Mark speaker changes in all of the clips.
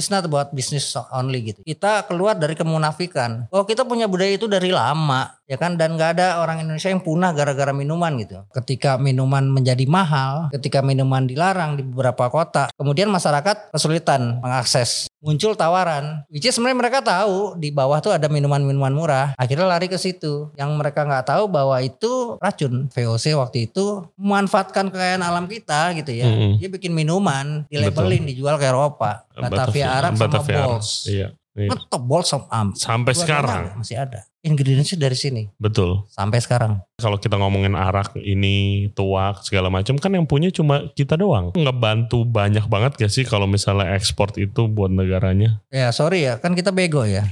Speaker 1: it's not about business only gitu. Kita keluar dari kemunafikan. Oh kita punya budaya itu dari lama ya kan dan nggak ada orang Indonesia yang punah gara-gara minuman gitu. Ketika minuman menjadi mahal, ketika minuman dilarang di beberapa kota, kemudian masyarakat kesulitan mengakses. Muncul tawaran, which is sebenarnya mereka tahu di bawah tuh ada minuman-minuman murah. Akhirnya lari ke situ. Yang mereka nggak tahu bahwa itu racun. VOC waktu itu memanfaatkan kekayaan alam kita gitu ya.
Speaker 2: Mm-mm.
Speaker 1: Dia bikin minuman, dilabelin, dijual ke Eropa. Batavia Arab sama
Speaker 2: Batavia.
Speaker 1: Bols.
Speaker 2: Iya. Iya.
Speaker 1: Bols sama Am.
Speaker 2: Sampai sekarang.
Speaker 1: masih ada. Ingredientsnya dari sini.
Speaker 2: Betul.
Speaker 1: Sampai sekarang.
Speaker 2: Kalau kita ngomongin arak ini, tuak, segala macam kan yang punya cuma kita doang. Ngebantu banyak banget gak sih kalau misalnya ekspor itu buat negaranya?
Speaker 1: Ya sorry ya, kan kita bego ya.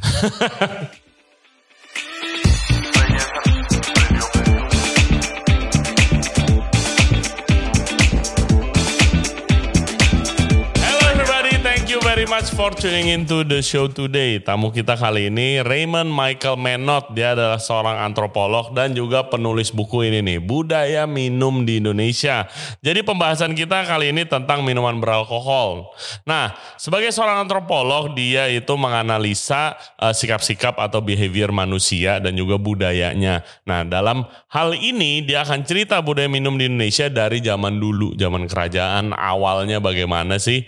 Speaker 2: very much for tuning into the show today. Tamu kita kali ini Raymond Michael Menot. Dia adalah seorang antropolog dan juga penulis buku ini nih, Budaya Minum di Indonesia. Jadi pembahasan kita kali ini tentang minuman beralkohol. Nah, sebagai seorang antropolog, dia itu menganalisa eh, sikap-sikap atau behavior manusia dan juga budayanya. Nah, dalam hal ini dia akan cerita budaya minum di Indonesia dari zaman dulu, zaman kerajaan awalnya bagaimana sih?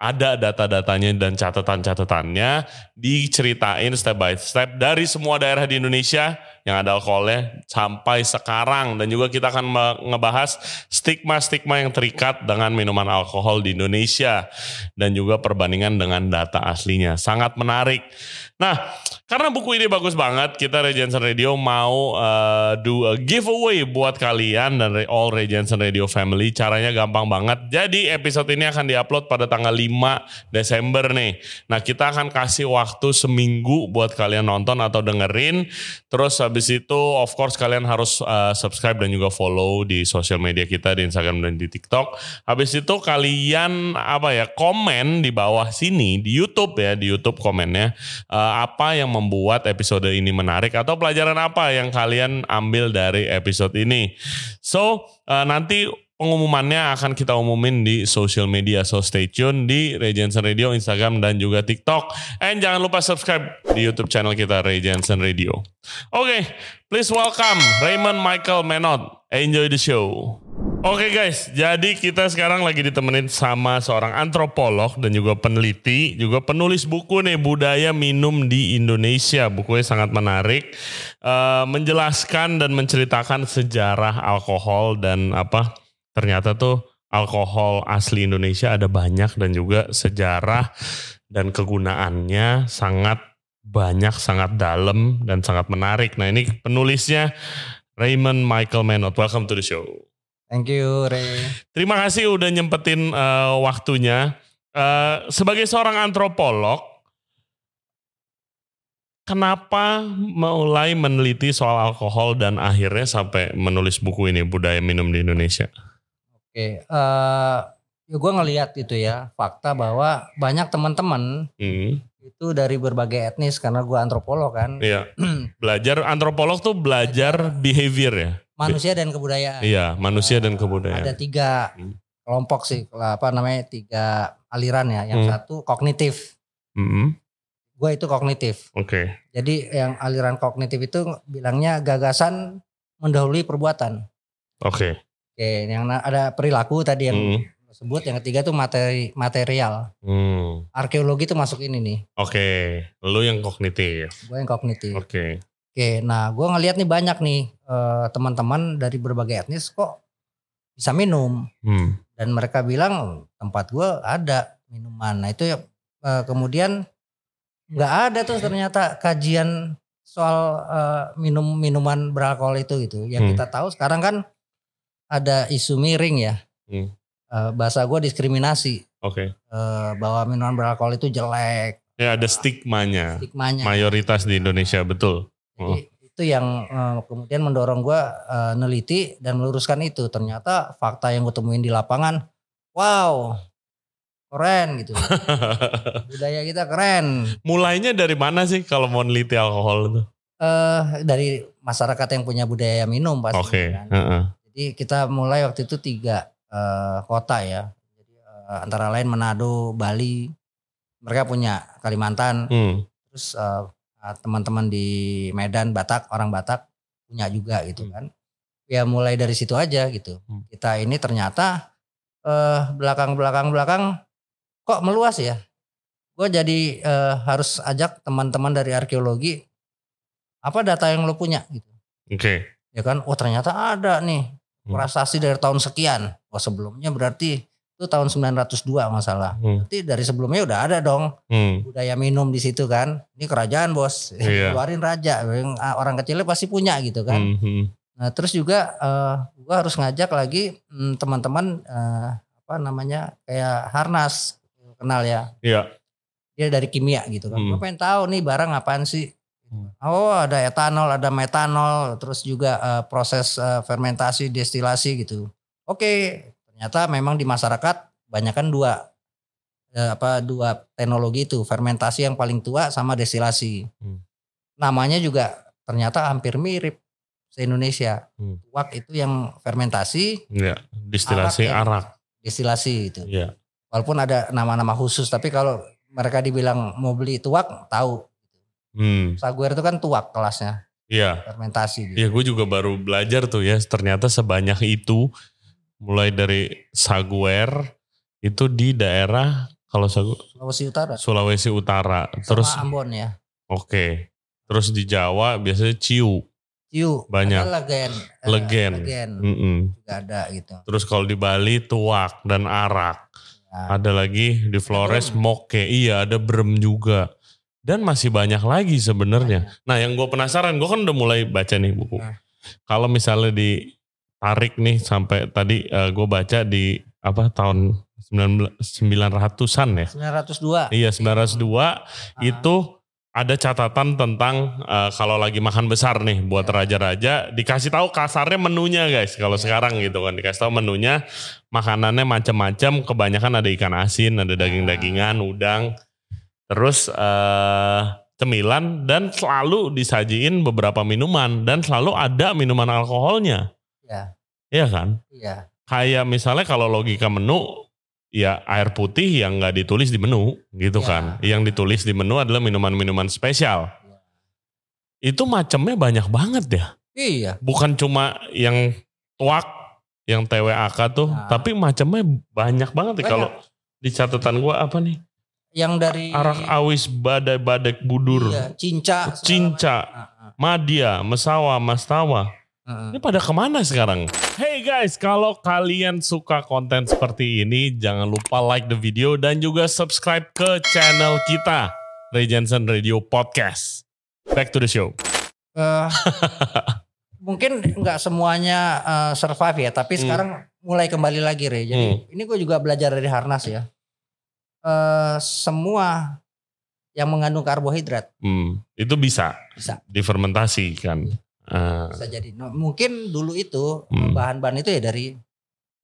Speaker 2: Ada data-datanya dan catatan-catatannya diceritain step by step dari semua daerah di Indonesia yang ada alkoholnya sampai sekarang dan juga kita akan ngebahas stigma-stigma yang terikat dengan minuman alkohol di Indonesia dan juga perbandingan dengan data aslinya. Sangat menarik. Nah, karena buku ini bagus banget, kita Regensen Radio mau uh, do a giveaway buat kalian dan all Regensen Radio family. Caranya gampang banget. Jadi episode ini akan diupload pada tanggal 5 Desember nih. Nah, kita akan kasih waktu seminggu buat kalian nonton atau dengerin. Terus habis itu of course kalian harus uh, subscribe dan juga follow di sosial media kita di Instagram dan di TikTok. Habis itu kalian apa ya komen di bawah sini di YouTube ya di YouTube komennya uh, apa yang membuat episode ini menarik atau pelajaran apa yang kalian ambil dari episode ini. So uh, nanti pengumumannya akan kita umumin di social media. So stay tune di Ray Jensen Radio, Instagram dan juga TikTok. And jangan lupa subscribe di YouTube channel kita Ray Jensen Radio. Oke, please welcome Raymond Michael Menot. Enjoy the show. Oke guys, jadi kita sekarang lagi ditemenin sama seorang antropolog dan juga peneliti, juga penulis buku nih budaya minum di Indonesia. Bukunya sangat menarik, eh, menjelaskan dan menceritakan sejarah alkohol dan apa ternyata tuh alkohol asli Indonesia ada banyak dan juga sejarah dan kegunaannya sangat banyak, sangat dalam dan sangat menarik. Nah ini penulisnya Raymond Michael Menot. Welcome to the show.
Speaker 1: Thank you Ray.
Speaker 2: Terima kasih udah nyempetin eh, waktunya. Eh, sebagai seorang antropolog, kenapa mulai meneliti soal alkohol dan akhirnya sampai menulis buku ini budaya minum di Indonesia?
Speaker 1: Oke, eh ya gue ngelihat itu ya fakta bahwa banyak teman-teman
Speaker 2: Hmm,
Speaker 1: itu dari berbagai etnis karena gue antropolog kan
Speaker 2: iya. Belajar antropolog tuh belajar behavior ya.
Speaker 1: manusia dan kebudayaan.
Speaker 2: Iya, manusia dan
Speaker 1: Ada
Speaker 2: kebudayaan.
Speaker 1: tiga
Speaker 2: Hmm.
Speaker 1: kelompok sih apa namanya tiga aliran ya. Yang
Speaker 2: Hmm.
Speaker 1: satu kognitif,
Speaker 2: Hmm,
Speaker 1: gue itu kognitif.
Speaker 2: Oke.
Speaker 1: Jadi yang aliran kognitif itu bilangnya gagasan mendahului perbuatan.
Speaker 2: Oke.
Speaker 1: Oke, yang ada perilaku tadi yang
Speaker 2: Hmm.
Speaker 1: sebut, yang ketiga tuh materi material.
Speaker 2: Hmm,
Speaker 1: Arkeologi tuh masuk ini nih.
Speaker 2: Oke. Lu yang kognitif.
Speaker 1: Gue yang kognitif.
Speaker 2: Oke.
Speaker 1: Oke, nah gue ngeliat nih banyak nih eh, teman-teman dari berbagai etnis kok bisa minum
Speaker 2: Hmm.
Speaker 1: dan mereka bilang tempat gue ada minuman. Nah itu ya eh, kemudian nggak ada tuh ternyata kajian soal eh, minum minuman beralkohol itu gitu. Yang
Speaker 2: Hmm.
Speaker 1: kita tahu sekarang kan ada isu miring ya.
Speaker 2: Hmm.
Speaker 1: Eh, bahasa gue diskriminasi
Speaker 2: Oke.
Speaker 1: eh, bahwa minuman beralkohol itu jelek,
Speaker 2: Ya ada stigmanya.
Speaker 1: stigmanya.
Speaker 2: Mayoritas di Indonesia betul.
Speaker 1: Jadi itu yang eh, kemudian mendorong gue eh, neliti dan meluruskan itu. Ternyata fakta yang gue temuin di lapangan, wow, keren gitu. Budaya kita keren.
Speaker 2: Mulainya dari mana sih kalau mau neliti alkohol itu?
Speaker 1: Eh dari masyarakat yang punya budaya minum pasti.
Speaker 2: Oke.
Speaker 1: kan.
Speaker 2: heeh.
Speaker 1: Jadi kita mulai waktu itu tiga eh, kota ya. Jadi eh, antara lain Manado, Bali, mereka punya Kalimantan,
Speaker 2: Hmm.
Speaker 1: terus eh, teman-teman di Medan, Batak, orang Batak punya juga gitu
Speaker 2: Hmm.
Speaker 1: kan. Ya mulai dari situ aja gitu.
Speaker 2: Hmm.
Speaker 1: Kita ini ternyata eh belakang-belakang belakang kok meluas ya. Gue jadi eh, harus ajak teman-teman dari arkeologi apa data yang lo punya gitu.
Speaker 2: Oke.
Speaker 1: Ya kan, oh ternyata ada nih. Prestasi dari tahun sekian. Oh sebelumnya berarti itu tahun 902 masalah.
Speaker 2: Hmm.
Speaker 1: Berarti dari sebelumnya udah ada dong
Speaker 2: Hmm.
Speaker 1: budaya minum di situ kan. Ini kerajaan bos,
Speaker 2: Iya.
Speaker 1: keluarin raja. Ah, Orang kecilnya pasti punya gitu kan.
Speaker 2: Hmm, hmm.
Speaker 1: Nah terus juga eh gua harus ngajak lagi hmm, teman-teman eh, apa namanya kayak Harnas kenal ya.
Speaker 2: Iya.
Speaker 1: Dia dari kimia gitu kan.
Speaker 2: Hmm.
Speaker 1: Gue pengen tahu nih barang apaan sih.
Speaker 2: Hmm.
Speaker 1: Oh ada etanol, ada metanol, terus juga eh, proses eh, fermentasi, destilasi gitu. Oke, ternyata memang di masyarakat banyak kan dua eh, apa dua teknologi itu, fermentasi yang paling tua sama destilasi.
Speaker 2: Hmm.
Speaker 1: Namanya juga ternyata hampir mirip se Indonesia.
Speaker 2: Hmm.
Speaker 1: Tuak itu yang fermentasi,
Speaker 2: Iya. Distilasi
Speaker 1: Arak ya.
Speaker 2: arak.
Speaker 1: destilasi itu.
Speaker 2: Iya.
Speaker 1: Walaupun ada nama-nama khusus, tapi kalau mereka dibilang mau beli tuak, tahu.
Speaker 2: Hmm.
Speaker 1: Saguer itu kan tuak kelasnya,
Speaker 2: Iya.
Speaker 1: fermentasi. Gitu.
Speaker 2: Ya gue juga baru belajar tuh ya ternyata sebanyak itu mulai dari Saguer itu di daerah kalau Sagu
Speaker 1: Sulawesi Utara.
Speaker 2: Sulawesi Utara terus
Speaker 1: Sama Ambon ya.
Speaker 2: oke terus di Jawa biasanya Ciu
Speaker 1: Ciu.
Speaker 2: Banyak.
Speaker 1: Ada legen. eh,
Speaker 2: Legen.
Speaker 1: Legen
Speaker 2: Mm-mm.
Speaker 1: juga ada gitu.
Speaker 2: terus kalau di Bali Tuak dan Arak
Speaker 1: Nah,
Speaker 2: ada lagi di Flores
Speaker 1: brem.
Speaker 2: Moke iya ada Brem juga dan masih banyak lagi sebenarnya Nah yang gue penasaran, gue kan udah mulai baca nih buku.
Speaker 1: Nah.
Speaker 2: Kalau misalnya ditarik nih sampai tadi gue baca di apa tahun 19 900-an ya.
Speaker 1: 902.
Speaker 2: Iya 902
Speaker 1: Ah,
Speaker 2: itu ada catatan tentang eh, kalau lagi makan besar nih buat
Speaker 1: Ya.
Speaker 2: raja-raja dikasih tahu kasarnya menunya guys. Kalau
Speaker 1: Ya.
Speaker 2: sekarang gitu kan dikasih tahu menunya makanannya macam-macam, kebanyakan ada ikan asin, ada daging-dagingan, udang. Terus eh cemilan dan selalu disajiin beberapa minuman dan selalu ada minuman alkoholnya.
Speaker 1: Ya.
Speaker 2: Iya kan?
Speaker 1: Iya.
Speaker 2: Kayak misalnya kalau logika menu ya air putih yang nggak ditulis di menu gitu
Speaker 1: Ya.
Speaker 2: kan. Yang ditulis di menu adalah minuman-minuman spesial.
Speaker 1: Ya.
Speaker 2: Itu macamnya banyak banget ya.
Speaker 1: Iya.
Speaker 2: Bukan cuma yang tuak, yang TWAK tuh,
Speaker 1: Nah.
Speaker 2: tapi macamnya banyak banget
Speaker 1: Banyak.
Speaker 2: kalau di catatan gua apa nih?
Speaker 1: Yang dari
Speaker 2: Arak awis badai-badai budur,
Speaker 1: Iya, cinca.
Speaker 2: cinca,
Speaker 1: macam. Ah, ah.
Speaker 2: madia, mesawa, mastawa.
Speaker 1: Ah.
Speaker 2: Ini pada ke mana sekarang? Hey guys, kalau kalian suka konten seperti ini, jangan lupa like the video dan juga subscribe ke channel kita, Ray Jensen Radio Podcast. Back to the show.
Speaker 1: Eh, mungkin nggak semuanya eh, survive ya, tapi
Speaker 2: Hmm.
Speaker 1: sekarang mulai kembali lagi Re. Jadi
Speaker 2: Hmm.
Speaker 1: ini gue juga belajar dari Harnas ya. Eh, semua yang mengandung karbohidrat
Speaker 2: Hmm, itu bisa
Speaker 1: bisa
Speaker 2: difermentasi kan.
Speaker 1: Bisa jadi. Nah, mungkin dulu itu
Speaker 2: Hmm.
Speaker 1: bahan-bahan itu ya dari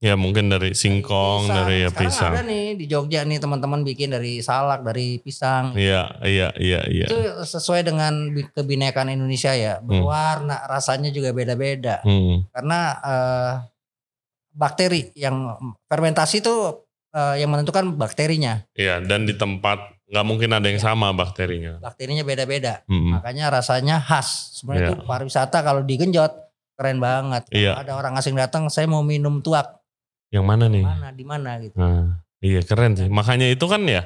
Speaker 2: ya mungkin dari singkong,
Speaker 1: pisang.
Speaker 2: dari ya
Speaker 1: Sekarang
Speaker 2: pisang.
Speaker 1: ada nih di Jogja nih teman-teman bikin dari salak, dari pisang.
Speaker 2: Iya, iya, iya, iya.
Speaker 1: Itu sesuai dengan bi- kebinekaan Indonesia ya. Berwarna, rasanya juga beda-beda.
Speaker 2: Hmm,
Speaker 1: karena eh, bakteri yang fermentasi itu eh, yang menentukan bakterinya
Speaker 2: iya, dan di tempat nggak mungkin ada yang sama bakterinya.
Speaker 1: bakterinya beda-beda
Speaker 2: Hmm,
Speaker 1: makanya rasanya khas sebenarnya
Speaker 2: Iya.
Speaker 1: itu pariwisata kalau digenjot keren banget
Speaker 2: Iya.
Speaker 1: ada orang asing datang saya mau minum tuak
Speaker 2: yang mana nih?
Speaker 1: mana di mana gitu
Speaker 2: Nah, iya keren sih. Makanya itu kan ya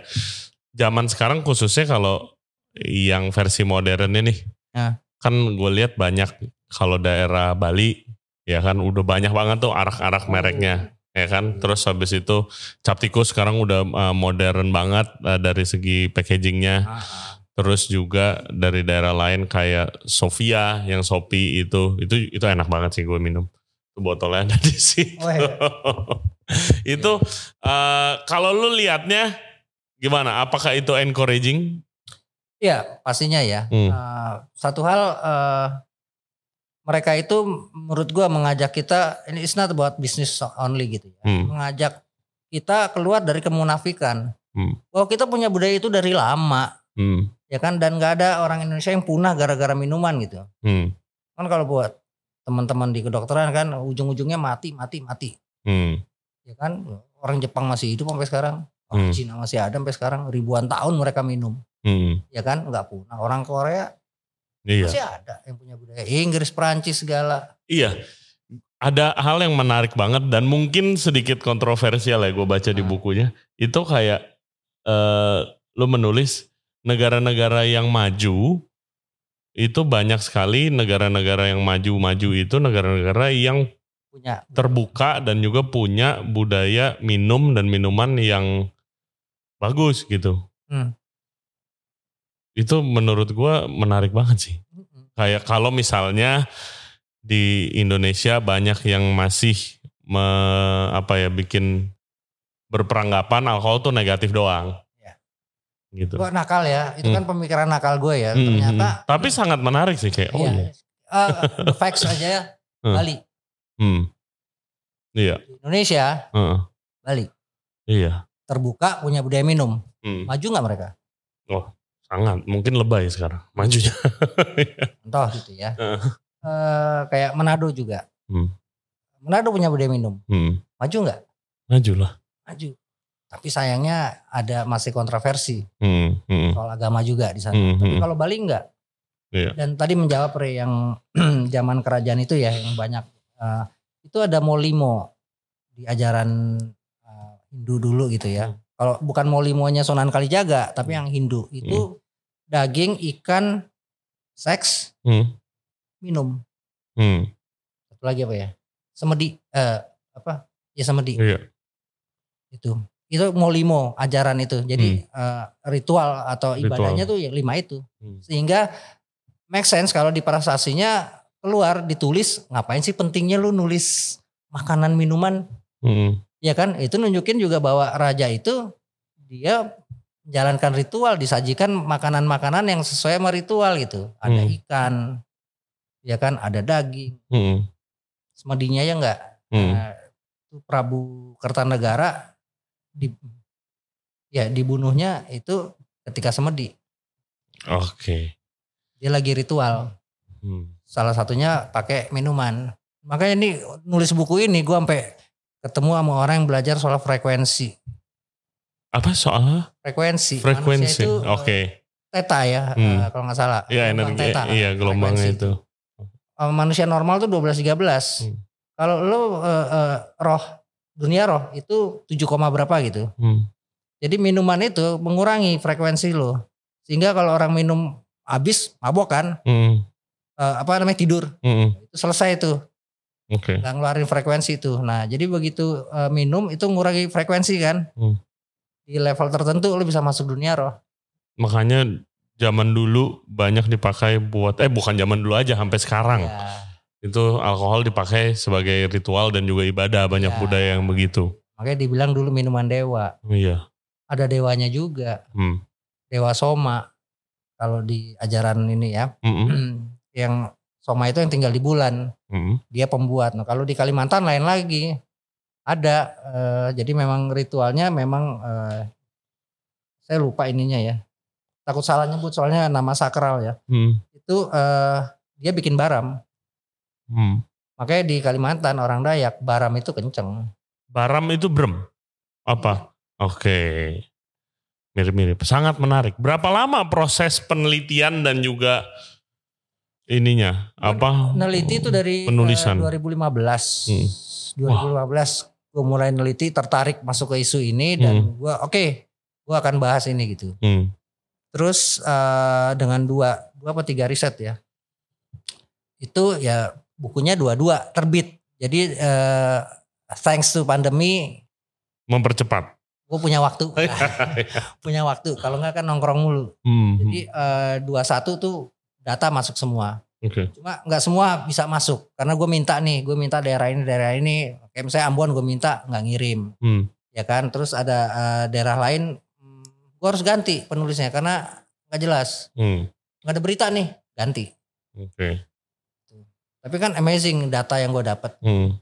Speaker 2: zaman sekarang khususnya kalau yang versi modern ini
Speaker 1: Nah.
Speaker 2: kan gue lihat banyak kalau daerah Bali ya kan udah banyak banget tuh arak-arak mereknya ya kan. Terus habis itu cap tikus sekarang udah uh, modern banget uh, dari segi packagingnya.
Speaker 1: Ah, ah.
Speaker 2: Terus juga dari daerah lain kayak Sofia yang Shopee itu itu itu enak banget sih gue minum. Itu botolnya ada di situ.
Speaker 1: Oh, iya.
Speaker 2: itu eh, kalau lu lihatnya gimana? Apakah itu encouraging?
Speaker 1: Iya pastinya ya
Speaker 2: Hmm.
Speaker 1: Eh, satu hal eh, mereka itu menurut gua mengajak kita ini it's not about business only gitu ya
Speaker 2: Hmm.
Speaker 1: mengajak kita keluar dari kemunafikan
Speaker 2: Hmm.
Speaker 1: bahwa kita punya budaya itu dari lama
Speaker 2: Hmm.
Speaker 1: ya kan dan nggak ada orang Indonesia yang punah gara-gara minuman gitu
Speaker 2: Hmm.
Speaker 1: kan kalau buat teman-teman di kedokteran kan ujung-ujungnya mati mati mati
Speaker 2: Hmm.
Speaker 1: ya kan orang Jepang masih hidup sampai sekarang Orang
Speaker 2: Hmm.
Speaker 1: Cina masih ada sampai sekarang ribuan tahun mereka minum,
Speaker 2: Hmm,
Speaker 1: ya kan? Nggak punah. Orang Korea
Speaker 2: iya.
Speaker 1: masih ada yang punya budaya. Inggris, Prancis segala.
Speaker 2: Iya. Ada hal yang menarik banget dan mungkin sedikit kontroversial ya gue baca di
Speaker 1: Hmm.
Speaker 2: bukunya. Itu kayak eh lu menulis negara-negara yang maju itu banyak sekali negara-negara yang maju-maju itu negara-negara yang
Speaker 1: Punya
Speaker 2: terbuka dan juga punya budaya minum dan minuman yang bagus gitu.
Speaker 1: Hmm.
Speaker 2: Itu menurut gua menarik banget sih. Kayak kalau misalnya di Indonesia banyak yang masih me- apa ya bikin berperanggapan alkohol tuh negatif doang.
Speaker 1: Ya.
Speaker 2: Gitu.
Speaker 1: Gua nakal ya, itu
Speaker 2: Hmm.
Speaker 1: kan pemikiran nakal gue ya.
Speaker 2: Hmm,
Speaker 1: Ternyata
Speaker 2: hmm. tapi sangat menarik sih kayak oh
Speaker 1: iya. Eh, the facts aja ya.
Speaker 2: Hmm.
Speaker 1: Bali,
Speaker 2: Hmm. Iya,
Speaker 1: Indonesia,
Speaker 2: heeh.
Speaker 1: Bali
Speaker 2: iya.
Speaker 1: terbuka punya budaya minum.
Speaker 2: Hmm.
Speaker 1: Maju nggak mereka?
Speaker 2: Sangat, mungkin lebay sekarang majunya.
Speaker 1: Contoh gitu ya.
Speaker 2: Heeh.
Speaker 1: Eh, kayak Manado juga.
Speaker 2: Hmm.
Speaker 1: Manado punya budaya minum.
Speaker 2: Hmm.
Speaker 1: Maju nggak?
Speaker 2: Maju lah.
Speaker 1: Maju. Tapi sayangnya ada masih kontroversi
Speaker 2: Hmm. Hmm.
Speaker 1: soal agama juga di sana.
Speaker 2: Hmm,
Speaker 1: Tapi
Speaker 2: hmm.
Speaker 1: kalau Bali enggak.
Speaker 2: Iya.
Speaker 1: Dan tadi menjawab Re yang zaman kerajaan itu ya yang banyak eh, itu ada molimo di ajaran eh, Hindu dulu gitu ya.
Speaker 2: Hmm.
Speaker 1: Kalau bukan molimonya Sunan Kalijaga, tapi yang Hindu itu daging, ikan, seks,
Speaker 2: Hmm.
Speaker 1: minum.
Speaker 2: Hmm.
Speaker 1: Satu lagi apa ya? Semedi eh apa? Ya semedi
Speaker 2: Iya.
Speaker 1: itu. Itu molimo ajaran itu. Jadi eh, ritual atau
Speaker 2: Hmm. Ritual.
Speaker 1: ibadahnya tuh yang lima itu.
Speaker 2: Hmm.
Speaker 1: Sehingga make sense kalau di prasasinya keluar ditulis ngapain sih pentingnya lu nulis makanan minuman
Speaker 2: Hmm.
Speaker 1: Ya kan itu nunjukin juga bahwa raja itu dia menjalankan ritual disajikan makanan-makanan yang sesuai sama ritual gitu ada
Speaker 2: Hmm.
Speaker 1: ikan ya kan ada daging
Speaker 2: Hmm.
Speaker 1: semedinya ya enggak
Speaker 2: Hmm.
Speaker 1: Nah, itu Prabu Kertanegara di ya dibunuhnya itu ketika semedi
Speaker 2: Oke.
Speaker 1: dia lagi ritual
Speaker 2: Hmm.
Speaker 1: salah satunya pakai minuman makanya ini nulis buku ini gue sampai ketemu sama orang yang belajar soal frekuensi
Speaker 2: Apa soalnya?
Speaker 1: frekuensi
Speaker 2: Frekuensi.
Speaker 1: Itu
Speaker 2: Oke.
Speaker 1: eh, theta ya
Speaker 2: Hmm.
Speaker 1: eh, kalau nggak salah
Speaker 2: Iya energi.
Speaker 1: theta,
Speaker 2: Iya gelombangnya itu.
Speaker 1: Eh, manusia normal tuh 12 13
Speaker 2: Hmm.
Speaker 1: kalau lo eh, eh, roh dunia roh itu 7, koma berapa gitu
Speaker 2: Hmm.
Speaker 1: jadi minuman itu mengurangi frekuensi lo sehingga kalau orang minum habis mabok kan
Speaker 2: Hmm.
Speaker 1: eh, apa namanya tidur
Speaker 2: Hmm.
Speaker 1: itu selesai tuh
Speaker 2: Oke.
Speaker 1: nggak ngeluarin frekuensi itu. Nah, jadi begitu eh, minum itu ngurangi frekuensi kan.
Speaker 2: Hmm.
Speaker 1: Di level tertentu lu bisa masuk dunia roh.
Speaker 2: Makanya zaman dulu banyak dipakai buat eh bukan zaman dulu aja sampai sekarang
Speaker 1: Ya,
Speaker 2: itu alkohol dipakai sebagai ritual dan juga ibadah banyak
Speaker 1: Ya.
Speaker 2: budaya yang begitu.
Speaker 1: makanya dibilang dulu minuman dewa.
Speaker 2: Iya.
Speaker 1: Ada dewanya juga,
Speaker 2: Hmm.
Speaker 1: dewa soma. Kalau di ajaran ini ya,
Speaker 2: Hmm.
Speaker 1: yang soma itu yang tinggal di bulan,
Speaker 2: Hmm.
Speaker 1: dia pembuat. Nah, kalau di Kalimantan lain lagi. Ada eh, jadi memang ritualnya memang eh, saya lupa ininya ya. Takut salah nyebut soalnya nama sakral ya.
Speaker 2: Hmm.
Speaker 1: Itu eh, dia bikin baram.
Speaker 2: Hmm.
Speaker 1: Makanya di Kalimantan orang Dayak baram itu kenceng.
Speaker 2: Baram itu brem. Apa? Oke. Mirip-mirip. Sangat menarik. Berapa lama proses penelitian dan juga ininya? Apa?
Speaker 1: Neliti itu dari eh,
Speaker 2: Penulisan.
Speaker 1: 2015.
Speaker 2: Hmm.
Speaker 1: 2015 gue mulai neliti tertarik masuk ke isu ini dan
Speaker 2: Hmm.
Speaker 1: gue oke gue akan bahas ini gitu.
Speaker 2: Hmm.
Speaker 1: Terus eh, dengan dua dua apa tiga riset ya. Itu ya bukunya dua-dua terbit. Jadi eh, thanks to pandemi
Speaker 2: Mempercepat.
Speaker 1: gue punya waktu. punya waktu. Kalau nggak kan nongkrong mulu.
Speaker 2: Hmm.
Speaker 1: Jadi eh, 21 tuh data masuk semua.
Speaker 2: Oke.
Speaker 1: Cuma nggak semua bisa masuk karena gue minta nih, gue minta daerah ini daerah ini. Kayak misalnya Ambon gue minta nggak ngirim,
Speaker 2: Hmm.
Speaker 1: ya kan. Terus ada eh, daerah lain, gue harus ganti penulisnya karena nggak jelas,
Speaker 2: Hmm.
Speaker 1: nggak ada berita nih, ganti.
Speaker 2: Oke.
Speaker 1: Tapi kan amazing data yang gue dapat.
Speaker 2: Hmm.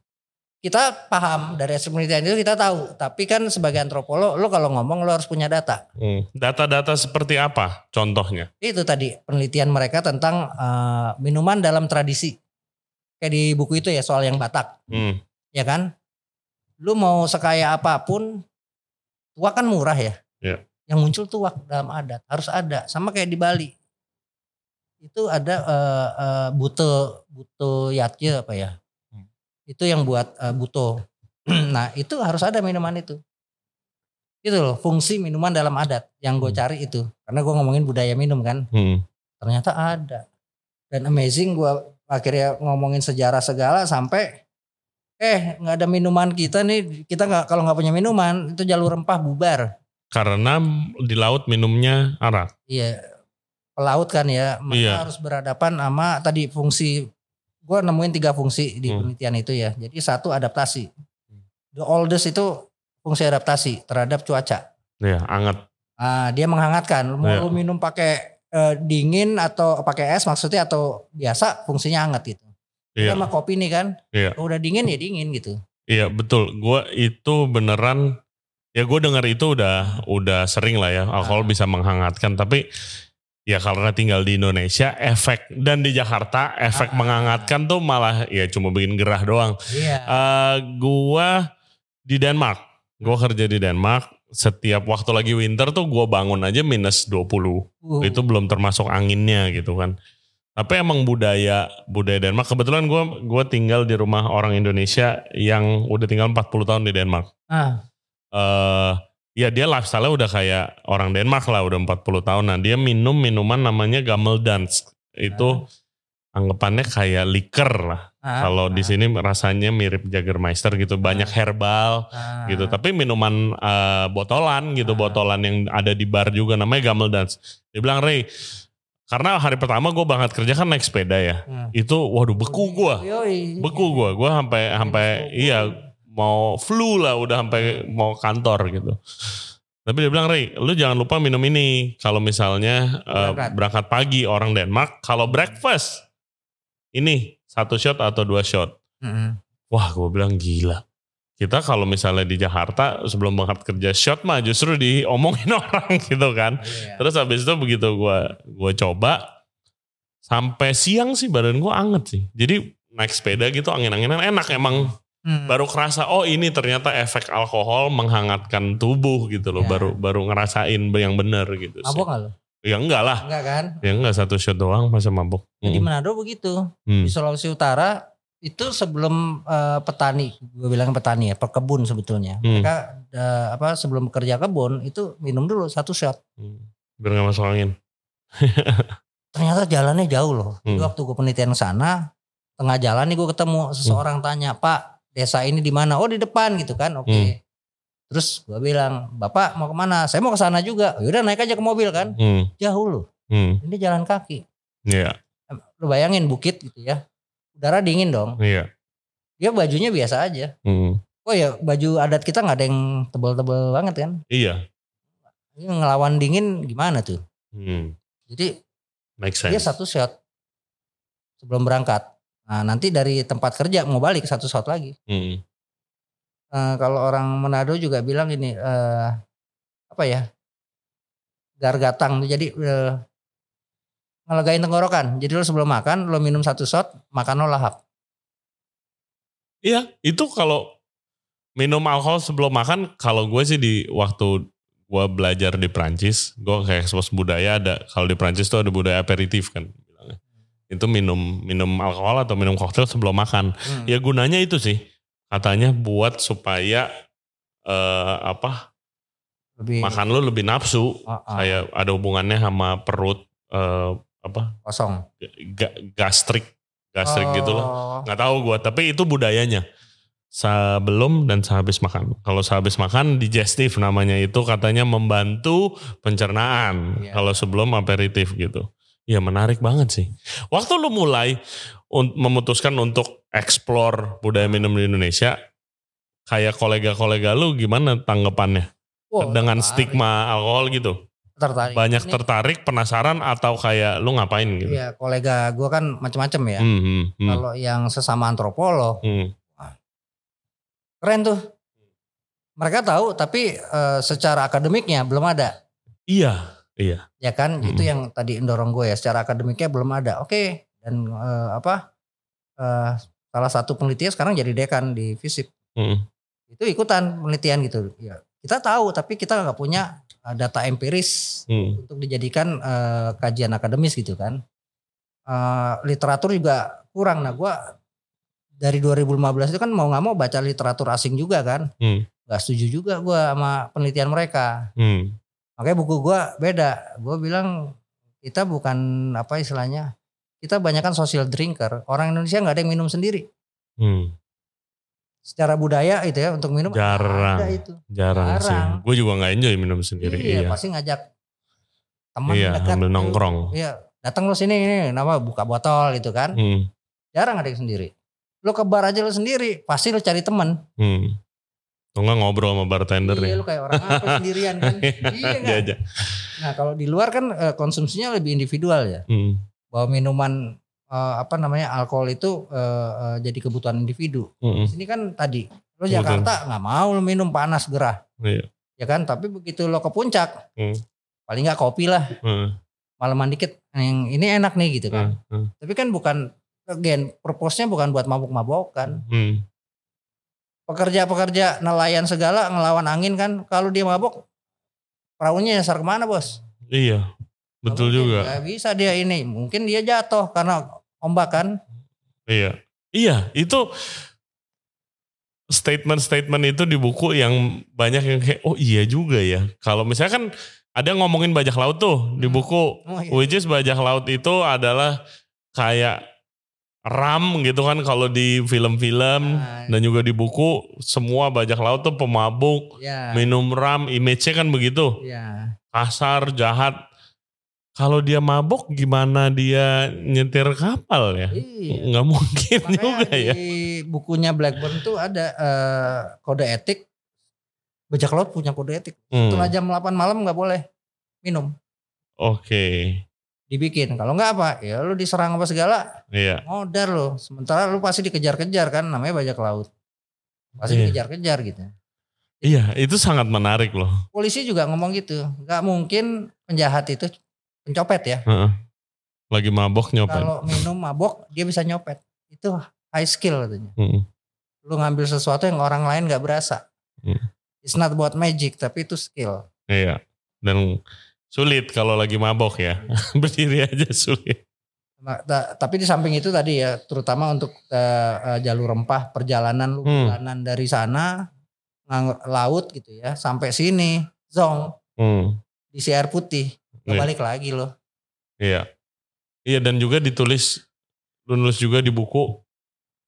Speaker 1: Kita paham dari hasil penelitian itu kita tahu. Tapi kan sebagai antropolog, lo kalau ngomong lo harus punya data.
Speaker 2: Hmm. Data-data seperti apa contohnya?
Speaker 1: Itu tadi penelitian mereka tentang eh, minuman dalam tradisi. Kayak di buku itu ya soal yang Batak.
Speaker 2: Hmm.
Speaker 1: ya kan? Lu mau sekaya apa pun, tuak kan murah ya.
Speaker 2: Iya.
Speaker 1: Yang muncul tuak dalam adat harus ada. Sama kayak di Bali. Itu ada eh, eh, buto buto yatye apa ya? Itu yang buat eh, buto. nah itu harus ada minuman itu. Itu loh fungsi minuman dalam adat yang gue
Speaker 2: Hmm.
Speaker 1: cari itu. Karena gue ngomongin budaya minum kan.
Speaker 2: Hmm.
Speaker 1: Ternyata ada. Dan amazing gue akhirnya ngomongin sejarah segala sampai eh nggak ada minuman kita nih kita nggak kalau nggak punya minuman itu jalur rempah bubar
Speaker 2: Karena di laut minumnya arak.
Speaker 1: iya pelaut kan ya maka
Speaker 2: Iya.
Speaker 1: harus berhadapan sama tadi fungsi gue nemuin tiga fungsi di
Speaker 2: Hmm.
Speaker 1: penelitian itu ya jadi satu adaptasi the oldest itu fungsi adaptasi terhadap cuaca
Speaker 2: Ya, anget.
Speaker 1: Ah, dia menghangatkan mau
Speaker 2: Iya.
Speaker 1: lu minum pakai eh, dingin atau pakai es maksudnya atau biasa fungsinya hangat gitu
Speaker 2: Iya.
Speaker 1: sama kopi nih kan
Speaker 2: Iya.
Speaker 1: Kalau udah dingin ya dingin gitu
Speaker 2: Iya betul. Gue itu beneran ya gue dengar itu udah udah sering lah ya alkohol
Speaker 1: Ah.
Speaker 2: bisa menghangatkan. Tapi ya karena tinggal di Indonesia efek dan di Jakarta efek
Speaker 1: Ah.
Speaker 2: menghangatkan tuh malah ya cuma bikin gerah doang.
Speaker 1: iya
Speaker 2: Eh gua di Denmark. Gue kerja di Denmark. Setiap waktu lagi winter tuh gue bangun aja minus 20.
Speaker 1: Uh,
Speaker 2: Itu belum termasuk anginnya gitu kan. Tapi emang budaya budaya Denmark kebetulan gue gua tinggal di rumah orang Indonesia yang udah tinggal 40 tahun di Denmark.
Speaker 1: ah
Speaker 2: eh ya dia lifestyle udah kayak orang Denmark lah udah 40 tahun. Nah dia minum minuman namanya Gammeldans. Itu anggapannya kayak liker lah.
Speaker 1: ah,
Speaker 2: Kalau di
Speaker 1: ah,
Speaker 2: sini rasanya mirip Jagermeister gitu, banyak herbal
Speaker 1: ah.
Speaker 2: gitu. Tapi minuman eh, botolan gitu,
Speaker 1: Ah.
Speaker 2: botolan yang ada di bar juga namanya Gammeldans. Dia bilang Ray, karena hari pertama gue banget kerja kan naik sepeda ya.
Speaker 1: Hmm.
Speaker 2: Itu waduh beku gue, beku gue, gue sampai sampai iya mau flu lah udah sampai mau kantor gitu. Tapi dia bilang Ray, lu jangan lupa minum ini kalau misalnya eh,
Speaker 1: Berangkat.
Speaker 2: berangkat pagi orang Denmark, kalau breakfast ini satu shot atau dua shot.
Speaker 1: Mm-mm.
Speaker 2: Wah, gue bilang gila. Kita kalau misalnya di Jakarta sebelum berangkat kerja shot mah justru diomongin orang gitu kan.
Speaker 1: Iya.
Speaker 2: Terus habis itu begitu gue gue coba sampai siang sih badan gue anget sih. Jadi naik sepeda gitu angin-anginan enak emang.
Speaker 1: Hmm.
Speaker 2: Baru kerasa oh ini ternyata efek alkohol menghangatkan tubuh gitu loh.
Speaker 1: Ya.
Speaker 2: Baru baru ngerasain yang bener gitu sih.
Speaker 1: Mabok gak lo?
Speaker 2: Ya enggak lah.
Speaker 1: Enggak kan?
Speaker 2: Ya enggak satu shot doang masa mabuk.
Speaker 1: Di
Speaker 2: Mm.
Speaker 1: Manado begitu.
Speaker 2: Hmm.
Speaker 1: Di Sulawesi Utara itu sebelum eh, petani, gue bilang petani ya, pekebun sebetulnya.
Speaker 2: Hmm.
Speaker 1: Mereka eh, apa sebelum kerja kebun itu minum dulu satu shot.
Speaker 2: Hmm. Biar nggak masuk angin.
Speaker 1: Ternyata jalannya jauh loh. Jadi
Speaker 2: Hmm.
Speaker 1: waktu gue penelitian ke sana, tengah jalan nih gue ketemu seseorang tanya, Pak, desa ini di mana? Oh di depan gitu kan? Oke.
Speaker 2: Hmm.
Speaker 1: Terus gue bilang, Bapak mau ke mana? Saya mau ke sana juga. Yaudah naik aja ke mobil kan?
Speaker 2: Hmm.
Speaker 1: Jauh loh.
Speaker 2: Hmm.
Speaker 1: Ini jalan kaki.
Speaker 2: Iya.
Speaker 1: Lu bayangin bukit gitu ya. Udara dingin dong.
Speaker 2: Iya.
Speaker 1: Dia bajunya biasa aja.
Speaker 2: Hmm.
Speaker 1: Oh ya baju adat kita nggak ada yang tebel-tebel banget kan?
Speaker 2: Iya.
Speaker 1: Ini ngelawan dingin gimana tuh?
Speaker 2: Hmm.
Speaker 1: Jadi
Speaker 2: Make
Speaker 1: dia
Speaker 2: sense.
Speaker 1: satu shot sebelum berangkat. Nah nanti dari tempat kerja mau balik satu shot lagi.
Speaker 2: Hmm.
Speaker 1: Eh, kalau orang Manado juga bilang ini eh, apa ya? Gargatang. Jadi eh, ngelegain tenggorokan. Jadi lo sebelum makan lo minum satu shot, makan lo lahap.
Speaker 2: Iya, itu kalau minum alkohol sebelum makan, kalau gue sih di waktu gue belajar di Prancis, gue kayak ekspos budaya ada, kalau di Prancis tuh ada budaya aperitif kan. Itu minum minum alkohol atau minum koktail sebelum makan.
Speaker 1: Hmm.
Speaker 2: Ya gunanya itu sih, katanya buat supaya eh, apa
Speaker 1: Lebih
Speaker 2: makan lu lebih nafsu,
Speaker 1: ah, ah,
Speaker 2: kayak ada hubungannya sama perut eh, apa
Speaker 1: kosong.
Speaker 2: ga- gastrik, gastrik gitu lah.
Speaker 1: Oh.
Speaker 2: nggak tahu gue tapi itu budayanya sebelum dan sehabis makan kalau sehabis makan digestif namanya itu katanya membantu pencernaan
Speaker 1: Iya.
Speaker 2: kalau sebelum aperitif gitu ya menarik banget sih waktu lu mulai un- memutuskan untuk explore budaya minum di Indonesia kayak kolega-kolega lu gimana tanggapannya
Speaker 1: Wah,
Speaker 2: dengan
Speaker 1: tertarik.
Speaker 2: stigma alkohol gitu
Speaker 1: tertarik.
Speaker 2: banyak
Speaker 1: Ini-
Speaker 2: tertarik penasaran atau kayak lu ngapain gitu
Speaker 1: Iya, kolega gue kan macam-macam ya.
Speaker 2: Hmm, hmm, hmm,
Speaker 1: Kalau yang sesama antropolog,
Speaker 2: hmm.
Speaker 1: keren tuh. Mereka tahu, tapi eh, secara akademiknya belum ada.
Speaker 2: iya iya
Speaker 1: Ya kan,
Speaker 2: Hmm.
Speaker 1: itu yang tadi mendorong gue ya. Secara akademiknya belum ada. Oke, dan eh, apa? eh, salah satu penelitian sekarang jadi dekan di FISIP.
Speaker 2: Hmm.
Speaker 1: Itu ikutan penelitian gitu. Ya, kita tahu tapi kita nggak punya uh, data empiris
Speaker 2: Hmm.
Speaker 1: untuk dijadikan uh, kajian akademis gitu kan. Uh, literatur juga kurang. Nah, gua dari 2015 itu kan mau nggak mau baca literatur asing juga kan.
Speaker 2: Hmm.
Speaker 1: Gak setuju juga gua sama penelitian mereka.
Speaker 2: Hmm.
Speaker 1: Makanya buku gua beda. Gua bilang kita bukan apa istilahnya. Kita banyak kan social drinker. Orang Indonesia nggak ada yang minum sendiri.
Speaker 2: Hmm.
Speaker 1: Secara budaya itu ya untuk minum
Speaker 2: Jarang.
Speaker 1: ada itu.
Speaker 2: Jarang, sih.
Speaker 1: Jarang.
Speaker 2: Gue juga nggak enjoy minum sendiri.
Speaker 1: Iya,
Speaker 2: Iya.
Speaker 1: pasti ngajak teman
Speaker 2: Iya,
Speaker 1: dekat.
Speaker 2: sambil
Speaker 1: tuh.
Speaker 2: nongkrong.
Speaker 1: Iya, datang lo sini ini nama buka botol gitu kan.
Speaker 2: Hmm.
Speaker 1: Jarang ada yang sendiri. Lo ke bar aja lo sendiri, pasti lo cari temen.
Speaker 2: Hmm. Atau nggak ngobrol sama bartender
Speaker 1: Iya,
Speaker 2: ya.
Speaker 1: lo kayak orang apa sendirian kan. iya kan? Nah, kalau di luar kan eh, konsumsinya lebih individual ya.
Speaker 2: Hmm.
Speaker 1: Bahwa minuman eh, apa namanya alkohol itu eh, jadi kebutuhan individu.
Speaker 2: Hmm.
Speaker 1: Di sini kan tadi lo. Jakarta nggak mau lo minum panas gerah,
Speaker 2: Iya.
Speaker 1: ya kan? Tapi begitu lo ke puncak,
Speaker 2: Hmm.
Speaker 1: paling nggak kopi lah,
Speaker 2: Hmm.
Speaker 1: malaman dikit. Yang ini enak nih gitu kan.
Speaker 2: Hmm. Hmm.
Speaker 1: Tapi kan bukan again purpose-nya bukan buat mabuk-mabukan.
Speaker 2: Hmm.
Speaker 1: Pekerja-pekerja nelayan segala ngelawan angin kan kalau dia mabuk perahunya nyasar ke mana bos?
Speaker 2: Iya. Betul
Speaker 1: mungkin,
Speaker 2: juga.
Speaker 1: nggak bisa dia ini. Mungkin dia jatuh karena ombak kan.
Speaker 2: Iya. Iya, itu statement-statement itu di buku yang banyak yang kayak oh iya juga ya. Kalau misalnya kan ada yang ngomongin bajak laut tuh di
Speaker 1: Hmm.
Speaker 2: buku.
Speaker 1: Oh, iya.
Speaker 2: Which is bajak laut itu adalah kayak ram gitu kan kalau di film-film
Speaker 1: Nah.
Speaker 2: dan juga di buku semua bajak laut tuh pemabuk,
Speaker 1: Ya.
Speaker 2: minum ram, image-nya kan begitu.
Speaker 1: Ya.
Speaker 2: Kasar, jahat. Kalau dia mabuk gimana dia nyetir kapal ya?
Speaker 1: Iya.
Speaker 2: Nggak mungkin
Speaker 1: Makanya
Speaker 2: juga
Speaker 1: di
Speaker 2: ya.
Speaker 1: bukunya Blackburn tuh ada eh, kode etik. Bajak laut punya kode etik.
Speaker 2: Hmm.
Speaker 1: Setelah jam 8 malam nggak boleh minum.
Speaker 2: Oke,
Speaker 1: Dibikin. Kalau nggak apa, ya lu diserang apa segala,
Speaker 2: iya.
Speaker 1: modar lo. Sementara lu pasti dikejar-kejar kan, namanya bajak laut. Pasti
Speaker 2: Iya.
Speaker 1: dikejar-kejar gitu.
Speaker 2: Iya, itu sangat menarik loh.
Speaker 1: Polisi juga ngomong gitu. Nggak mungkin penjahat itu pencopet ya.
Speaker 2: Heeh. Lagi mabok nyopet.
Speaker 1: Kalau minum mabok dia bisa nyopet. Itu high skill katanya.
Speaker 2: Mm.
Speaker 1: Lu ngambil sesuatu yang orang lain nggak berasa.
Speaker 2: Hmm.
Speaker 1: It's not about magic tapi itu skill.
Speaker 2: Iya. Dan sulit kalau lagi mabok ya. Berdiri aja sulit.
Speaker 1: Nah, ta- tapi di samping itu tadi ya, terutama untuk eh, eh, jalur rempah perjalanan lu
Speaker 2: Hmm.
Speaker 1: perjalanan dari sana ngang- laut gitu ya sampai sini zong
Speaker 2: Hmm.
Speaker 1: di si air putih
Speaker 2: Iya.
Speaker 1: balik lagi loh.
Speaker 2: Iya. Iya dan juga ditulis lu nulis juga di buku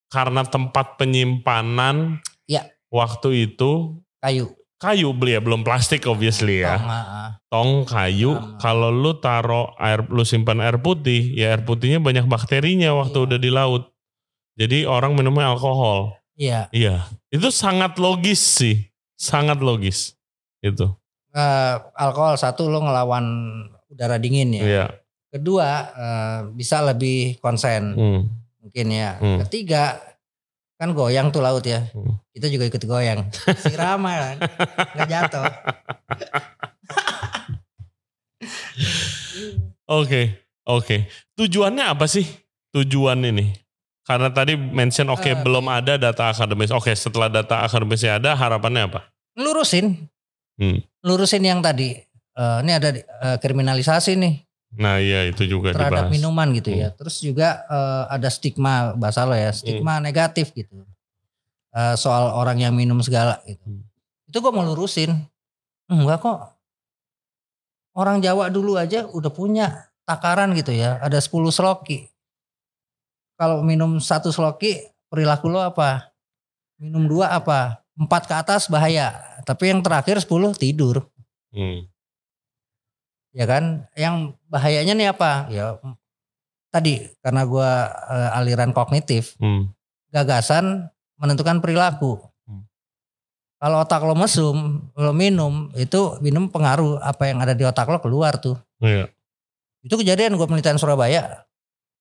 Speaker 2: karena tempat penyimpanan
Speaker 1: Iya.
Speaker 2: waktu itu
Speaker 1: Kayu.
Speaker 2: Kayu beli ya belum plastik obviously ya.
Speaker 1: Tong, ah, ah.
Speaker 2: Tong kayu kalau lu taro air lu simpan air putih ya air putihnya banyak bakterinya waktu
Speaker 1: Iya.
Speaker 2: udah di laut. Jadi orang minumnya alkohol.
Speaker 1: Iya.
Speaker 2: Iya, itu sangat logis sih, sangat logis itu.
Speaker 1: Eh, alkohol satu lo ngelawan udara dingin ya.
Speaker 2: Iya.
Speaker 1: Kedua eh, bisa lebih konsen
Speaker 2: Hmm.
Speaker 1: mungkin ya.
Speaker 2: Hmm.
Speaker 1: Ketiga kan goyang tuh laut ya.
Speaker 2: Hmm.
Speaker 1: Kita juga ikut goyang. Sirama kan. Nggak jatuh.
Speaker 2: Oke, oke. Tujuannya apa sih? Tujuan ini? Karena tadi mention oke
Speaker 1: Eh,
Speaker 2: belum ada data akademis. Oke, setelah data akademisnya ada, harapannya apa?
Speaker 1: Lurusin.
Speaker 2: Hmm.
Speaker 1: Lurusin yang tadi. Eh, ini ada eh, kriminalisasi nih
Speaker 2: Nah, iya itu juga
Speaker 1: terhadap
Speaker 2: dibahas. Hmm.
Speaker 1: minuman gitu ya. Terus juga eh, ada stigma bahasa lo ya, stigma negatif gitu. Eh, soal orang yang minum segala gitu.
Speaker 2: Hmm.
Speaker 1: Itu gue mau lurusin. Enggak kok. Orang Jawa dulu aja udah punya takaran gitu ya. Ada 10 sloki. Kalau minum satu sloki perilaku lo apa? Minum dua apa? Empat ke atas bahaya. Tapi yang terakhir 10 tidur.
Speaker 2: Hmm.
Speaker 1: Ya kan? Yang bahayanya nih apa? Ya tadi karena gua eh, aliran kognitif,
Speaker 2: Hmm.
Speaker 1: gagasan menentukan perilaku.
Speaker 2: Hmm.
Speaker 1: Kalau otak lo mesum, lo minum, itu minum pengaruh apa yang ada di otak lo keluar tuh.
Speaker 2: Iya.
Speaker 1: Itu kejadian gue penelitian Surabaya.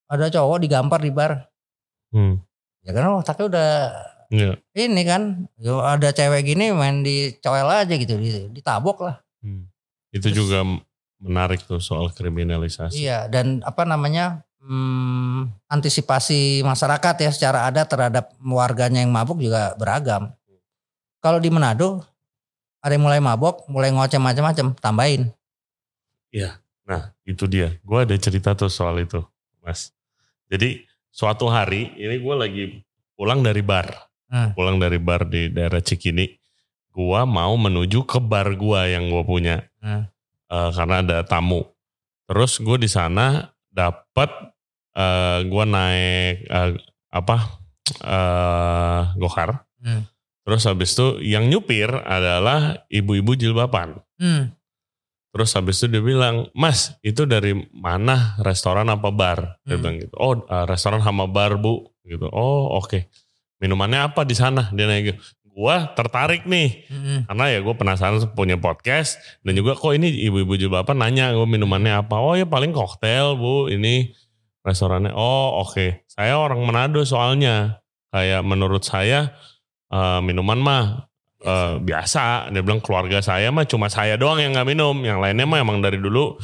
Speaker 1: Ada cowok digampar di bar.
Speaker 2: Hmm.
Speaker 1: Ya kan otaknya udah
Speaker 2: Iya.
Speaker 1: ini kan. Yo ada cewek gini main dicoel aja gitu, di- ditabok lah.
Speaker 2: Hmm. Itu
Speaker 1: Terus-
Speaker 2: juga menarik tuh soal kriminalisasi.
Speaker 1: Iya dan apa namanya hmm, antisipasi masyarakat ya secara adat terhadap warganya yang mabuk juga beragam. Kalau di Manado ada yang mulai mabok, mulai ngoceh macam-macam, tambahin.
Speaker 2: Nah, itu dia. Gue ada cerita tuh soal itu, Mas. Jadi suatu hari ini gue lagi pulang dari bar,
Speaker 1: Hmm.
Speaker 2: pulang dari bar di daerah Cikini. Gue mau menuju ke bar gue yang gue punya,
Speaker 1: Hmm.
Speaker 2: Eh, karena ada tamu. Terus gue di sana dapat eh gue naik eh, apa eh gokar.
Speaker 1: Hmm.
Speaker 2: Terus habis itu yang nyupir adalah ibu-ibu jilbaban.
Speaker 1: Hmm.
Speaker 2: Terus habis itu dia bilang, Mas itu dari mana restoran apa bar? Dia
Speaker 1: Hmm.
Speaker 2: bilang gitu. Oh eh, restoran sama bar bu. Gitu. Oh oke. Minumannya apa di sana? Dia nanya gitu. Gua tertarik nih.
Speaker 1: Hmm.
Speaker 2: Karena ya gue penasaran punya podcast. Dan juga kok ini ibu-ibu jilbaban nanya gue minumannya apa. Oh ya paling koktail bu. Ini restorannya. Oh oke. Saya orang Manado soalnya. Kayak menurut saya eh, minuman mah eh, biasa. Dia bilang keluarga saya mah cuma saya doang yang nggak minum. Yang lainnya mah emang dari dulu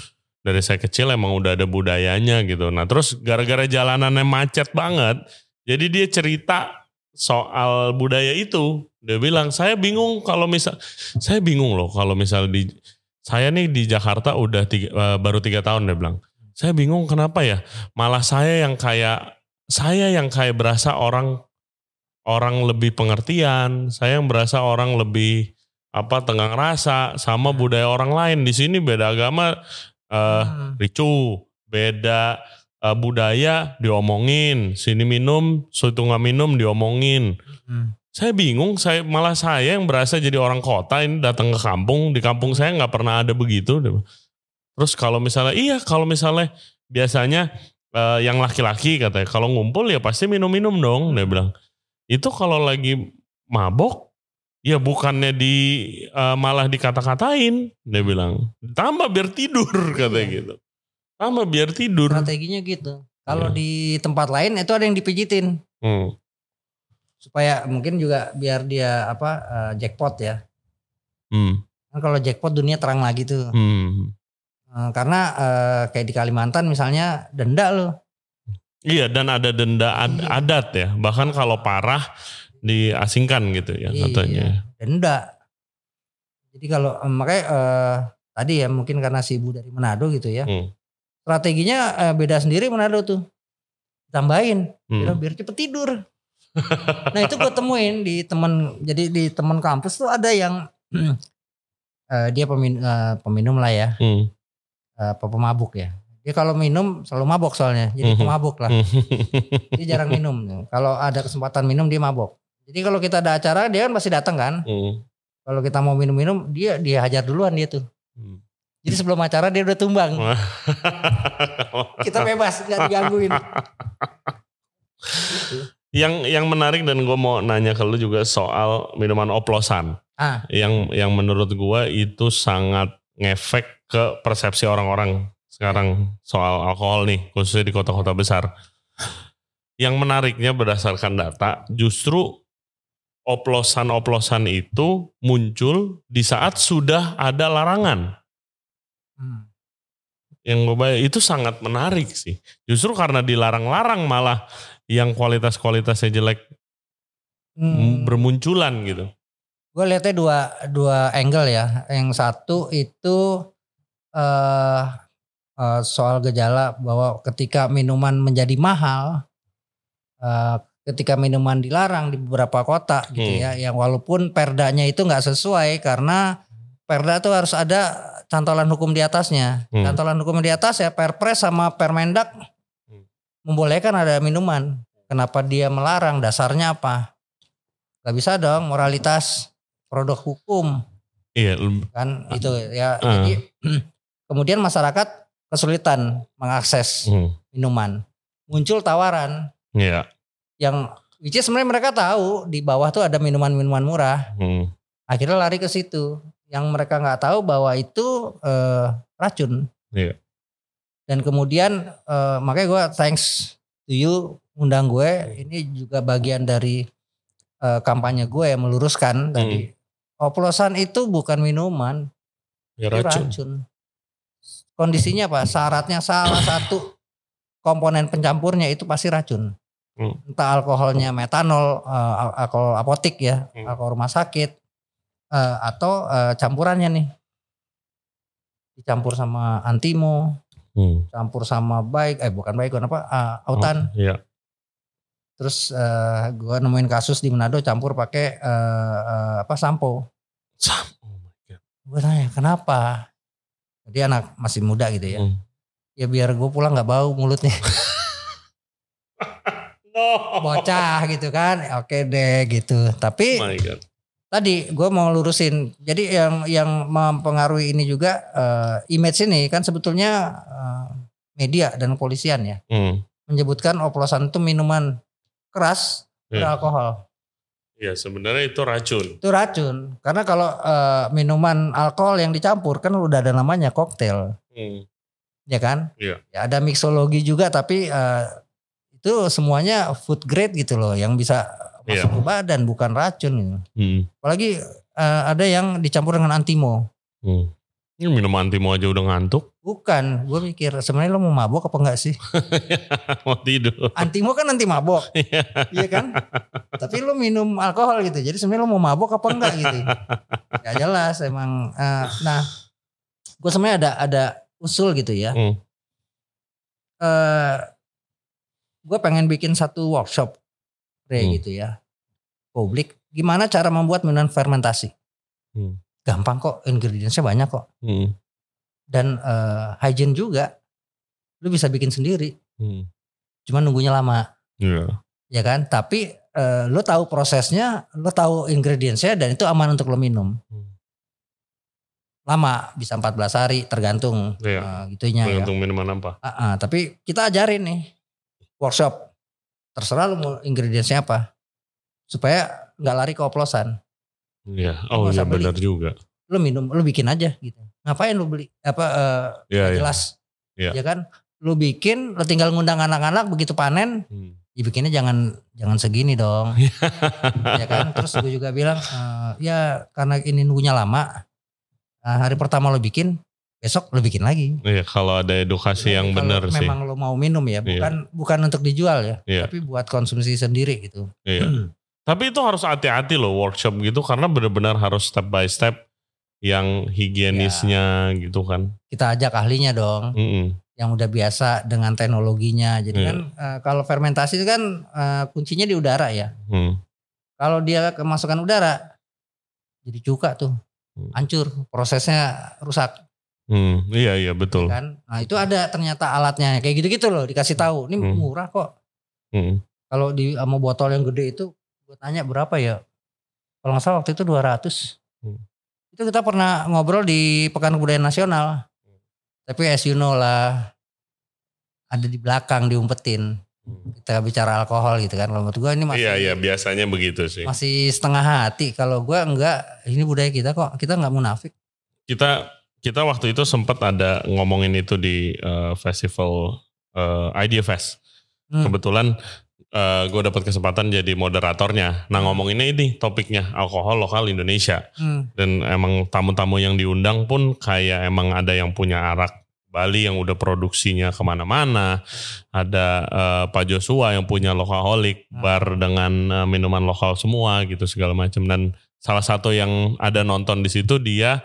Speaker 2: dari saya kecil emang udah ada budayanya gitu. Nah terus gara-gara jalanannya macet banget, jadi dia cerita soal budaya itu. Dia bilang saya bingung kalau misal saya bingung loh kalau misal di saya nih di Jakarta udah tiga, eh, baru tiga tahun dia bilang. Saya bingung kenapa ya malah saya yang kayak saya yang kayak berasa orang orang lebih pengertian, saya yang berasa orang lebih apa tenggang rasa sama budaya orang lain di sini beda agama eh
Speaker 1: Hmm.
Speaker 2: ricu, beda eh, budaya diomongin, sini minum, situ nggak minum diomongin.
Speaker 1: Hmm.
Speaker 2: Saya bingung, saya malah saya yang berasa jadi orang kota ini datang ke kampung, di kampung saya nggak pernah ada begitu. Terus kalau misalnya iya, kalau misalnya biasanya eh, yang laki-laki katanya kalau ngumpul ya pasti minum-minum dong, dia bilang. Itu kalau lagi mabok ya bukannya di eh, malah dikata-katain, dia bilang. Tambah biar tidur katanya
Speaker 1: Iya.
Speaker 2: gitu. Tambah biar tidur.
Speaker 1: Strateginya gitu. Kalau
Speaker 2: Iya.
Speaker 1: di tempat lain itu ada yang dipijitin
Speaker 2: Hmm.
Speaker 1: supaya mungkin juga biar dia apa eh, jackpot ya.
Speaker 2: Hmm.
Speaker 1: Kan kalau jackpot dunia terang lagi tuh.
Speaker 2: Hmm.
Speaker 1: Eh, karena eh, kayak di Kalimantan misalnya denda loh.
Speaker 2: Iya dan ada denda ad-
Speaker 1: Iya.
Speaker 2: adat ya. Bahkan kalau parah diasingkan gitu ya
Speaker 1: Iya.
Speaker 2: katanya.
Speaker 1: Denda. Jadi kalau makanya eh, tadi ya mungkin karena si ibu dari Manado gitu ya.
Speaker 2: Hmm.
Speaker 1: Strateginya eh, beda sendiri Manado tuh. Tambahin
Speaker 2: Hmm.
Speaker 1: biar, biar cepet tidur. nah itu gue temuin di temen jadi di temen kampus tuh ada yang eh, dia pemin, eh, peminum lah ya,
Speaker 2: Hmm.
Speaker 1: pe- pemabuk ya. Dia kalau minum selalu mabok soalnya, jadi
Speaker 2: Mhm.
Speaker 1: pemabuk lah. Dia jarang minum. Kalau ada kesempatan minum dia mabok. Jadi kalau kita ada acara dia kan pasti datang kan.
Speaker 2: Hmm.
Speaker 1: Kalau kita mau minum-minum dia dia hajar duluan dia tuh.
Speaker 2: Hmm.
Speaker 1: Jadi sebelum acara dia udah tumbang. Kita bebas nggak digangguin.
Speaker 2: yang yang menarik dan gue mau nanya ke lu juga soal minuman oplosan.
Speaker 1: Ah.
Speaker 2: Yang yang menurut gue itu sangat ngefek ke persepsi orang-orang sekarang soal alkohol nih, khususnya di kota-kota besar. Yang menariknya berdasarkan data, justru oplosan-oplosan itu muncul di saat sudah ada larangan.
Speaker 1: Hmm.
Speaker 2: Yang gue bayar itu sangat menarik sih. Justru karena dilarang-larang malah yang kualitas-kualitasnya jelek
Speaker 1: Hmm.
Speaker 2: bermunculan gitu.
Speaker 1: Gue lihatnya dua dua angle ya. Yang satu itu eh eh, soal gejala bahwa ketika minuman menjadi mahal, eh, ketika minuman dilarang di beberapa kota gitu
Speaker 2: Hmm.
Speaker 1: ya, yang walaupun perdanya itu nggak sesuai karena perda itu harus ada cantolan hukum di atasnya.
Speaker 2: Hmm.
Speaker 1: Cantolan hukum di atas ya Perpres sama Permendak
Speaker 2: Hmm.
Speaker 1: membolehkan ada minuman. Kenapa dia melarang? Dasarnya apa? Gak bisa dong moralitas produk hukum
Speaker 2: Iya,
Speaker 1: kan itu ya.
Speaker 2: Ah.
Speaker 1: Jadi kemudian masyarakat kesulitan mengakses
Speaker 2: hmm,
Speaker 1: minuman. Muncul tawaran
Speaker 2: iya,
Speaker 1: yang which is sebenarnya mereka tahu di bawah tuh ada minuman-minuman murah.
Speaker 2: hmm,
Speaker 1: Akhirnya lari ke situ. Yang mereka nggak tahu bahwa itu eh, racun.
Speaker 2: Iya.
Speaker 1: Dan kemudian eh, makanya gue thanks to you undang gue. Ini juga bagian dari eh, kampanye gue yang meluruskan tadi. Oplosan itu bukan minuman,
Speaker 2: ya racun.
Speaker 1: racun. Kondisinya apa? Syaratnya salah satu komponen pencampurnya itu pasti racun.
Speaker 2: Hmm.
Speaker 1: Entah alkoholnya metanol, al- alkohol apotik ya,
Speaker 2: Hmm.
Speaker 1: alkohol rumah sakit, eh, atau eh, campurannya nih. Dicampur sama antimo,
Speaker 2: Hmm.
Speaker 1: campur sama baik, eh bukan baik, apa? eh, autan.
Speaker 2: Oh, Iya.
Speaker 1: Terus eh, gua nemuin kasus di Manado campur pakai eh, eh, apa sampo.
Speaker 2: Sam. Oh my God.
Speaker 1: Gue tanya kenapa? Dia anak masih muda gitu ya.
Speaker 2: Hmm.
Speaker 1: Ya biar gue pulang nggak bau mulutnya.
Speaker 2: No.
Speaker 1: Bocah gitu kan. Oke deh gitu. Tapi
Speaker 2: Oh my God.
Speaker 1: Tadi gue mau lurusin. Jadi yang yang mempengaruhi ini juga eh, image ini kan sebetulnya eh, media dan kepolisian ya
Speaker 2: Hmm.
Speaker 1: menyebutkan oplosan itu minuman keras
Speaker 2: Iya.
Speaker 1: beralkohol.
Speaker 2: Ya sebenarnya itu racun.
Speaker 1: Itu racun. Karena kalau eh, minuman alkohol yang dicampur kan udah ada namanya koktail,
Speaker 2: Hmm.
Speaker 1: ya kan?
Speaker 2: Iya.
Speaker 1: Ya ada mixologi juga tapi eh, itu semuanya food grade gitu loh yang bisa Masuk ke badan bukan racun gitu.
Speaker 2: Hmm.
Speaker 1: Apalagi eh, ada yang dicampur dengan antimo.
Speaker 2: Hmm. Ini minum antimo aja udah ngantuk.
Speaker 1: Bukan, gue mikir sebenarnya lo mau mabok apa enggak sih?
Speaker 2: Mau tidur.
Speaker 1: Antimo kan anti mabok,
Speaker 2: Iya.
Speaker 1: iya kan? Tapi lo minum alkohol gitu, jadi sebenarnya lo mau mabok apa enggak gitu? Gak jelas emang. Eh, nah, gue sebenarnya ada ada usul gitu ya.
Speaker 2: Hmm.
Speaker 1: Eh, gue pengen bikin satu workshop, Re,
Speaker 2: Hmm.
Speaker 1: gitu ya, publik. Gimana cara membuat minuman fermentasi?
Speaker 2: Hmm.
Speaker 1: Gampang kok, ingredientsnya banyak kok.
Speaker 2: Hmm.
Speaker 1: Dan eh, hygiene juga, lu bisa bikin sendiri.
Speaker 2: Hmm.
Speaker 1: Cuma nunggunya lama.
Speaker 2: Iya.
Speaker 1: ya kan tapi eh, lo tahu prosesnya lo tahu ingredientsnya dan itu aman untuk lo minum
Speaker 2: Hmm.
Speaker 1: lama bisa 14 hari tergantung
Speaker 2: Iya.
Speaker 1: eh, gitunya ya
Speaker 2: Tergantung minuman apa.
Speaker 1: Ah, ah, tapi kita ajarin nih workshop terserah lo mau ingredientsnya apa supaya nggak lari ke oplosan
Speaker 2: Iya. Oh iya benar juga.
Speaker 1: lo minum lo bikin aja gitu ngapain lo beli apa eh,
Speaker 2: Iya.
Speaker 1: nggak
Speaker 2: iya.
Speaker 1: jelas
Speaker 2: Iya.
Speaker 1: ya kan lo bikin lo tinggal ngundang anak-anak begitu panen
Speaker 2: Hmm.
Speaker 1: ya bikinnya jangan jangan segini dong ya kan terus gue juga bilang "Eh, ya karena ini nunggunya lama eh, hari pertama lo bikin besok lo bikin lagi
Speaker 2: Iya kalau ada edukasi yang
Speaker 1: Kalau
Speaker 2: benar sih.
Speaker 1: memang lo mau minum ya
Speaker 2: Iya.
Speaker 1: bukan bukan untuk dijual ya
Speaker 2: Iya.
Speaker 1: tapi buat konsumsi sendiri gitu
Speaker 2: Iya. Tapi itu harus hati-hati loh workshop gitu karena benar-benar harus step by step yang higienisnya
Speaker 1: Iya.
Speaker 2: gitu kan.
Speaker 1: kita ajak ahlinya dong
Speaker 2: Mm-mm.
Speaker 1: yang udah biasa dengan teknologinya jadi
Speaker 2: Iya.
Speaker 1: kan eh, kalau fermentasi itu kan eh, kuncinya di udara ya
Speaker 2: Hmm.
Speaker 1: kalau dia kemasukan udara jadi cuka tuh
Speaker 2: Hmm.
Speaker 1: hancur prosesnya rusak
Speaker 2: Hmm. Iya iya betul.
Speaker 1: kan nah itu ada ternyata alatnya kayak gitu-gitu loh dikasih tahu ini
Speaker 2: Hmm.
Speaker 1: murah kok
Speaker 2: Hmm.
Speaker 1: kalau di sama botol yang gede itu gue tanya berapa ya kalau nggak salah waktu itu 200
Speaker 2: Hmm.
Speaker 1: itu kita pernah ngobrol di pekan kebudayaan nasional tapi as you know lah ada di belakang diumpetin
Speaker 2: Hmm.
Speaker 1: kita bicara alkohol gitu kan kalau menurut gue ini masih
Speaker 2: Iya iya biasanya begitu sih.
Speaker 1: masih setengah hati kalau gue enggak ini budaya kita kok kita nggak munafik
Speaker 2: Kita kita waktu itu sempat ada ngomongin itu di eh, festival eh, Idea Fest.
Speaker 1: Hmm.
Speaker 2: Kebetulan gue dapat kesempatan jadi moderatornya. Nah ngomonginnya ini topiknya alkohol lokal Indonesia.
Speaker 1: Hmm.
Speaker 2: Dan emang tamu-tamu yang diundang pun kayak emang ada yang punya arak Bali yang udah produksinya ke mana-mana. Ada eh, Pak Joshua yang punya lokaholic,
Speaker 1: Hmm.
Speaker 2: bar dengan eh, minuman lokal semua gitu segala macam. Dan salah satu yang ada nonton di situ dia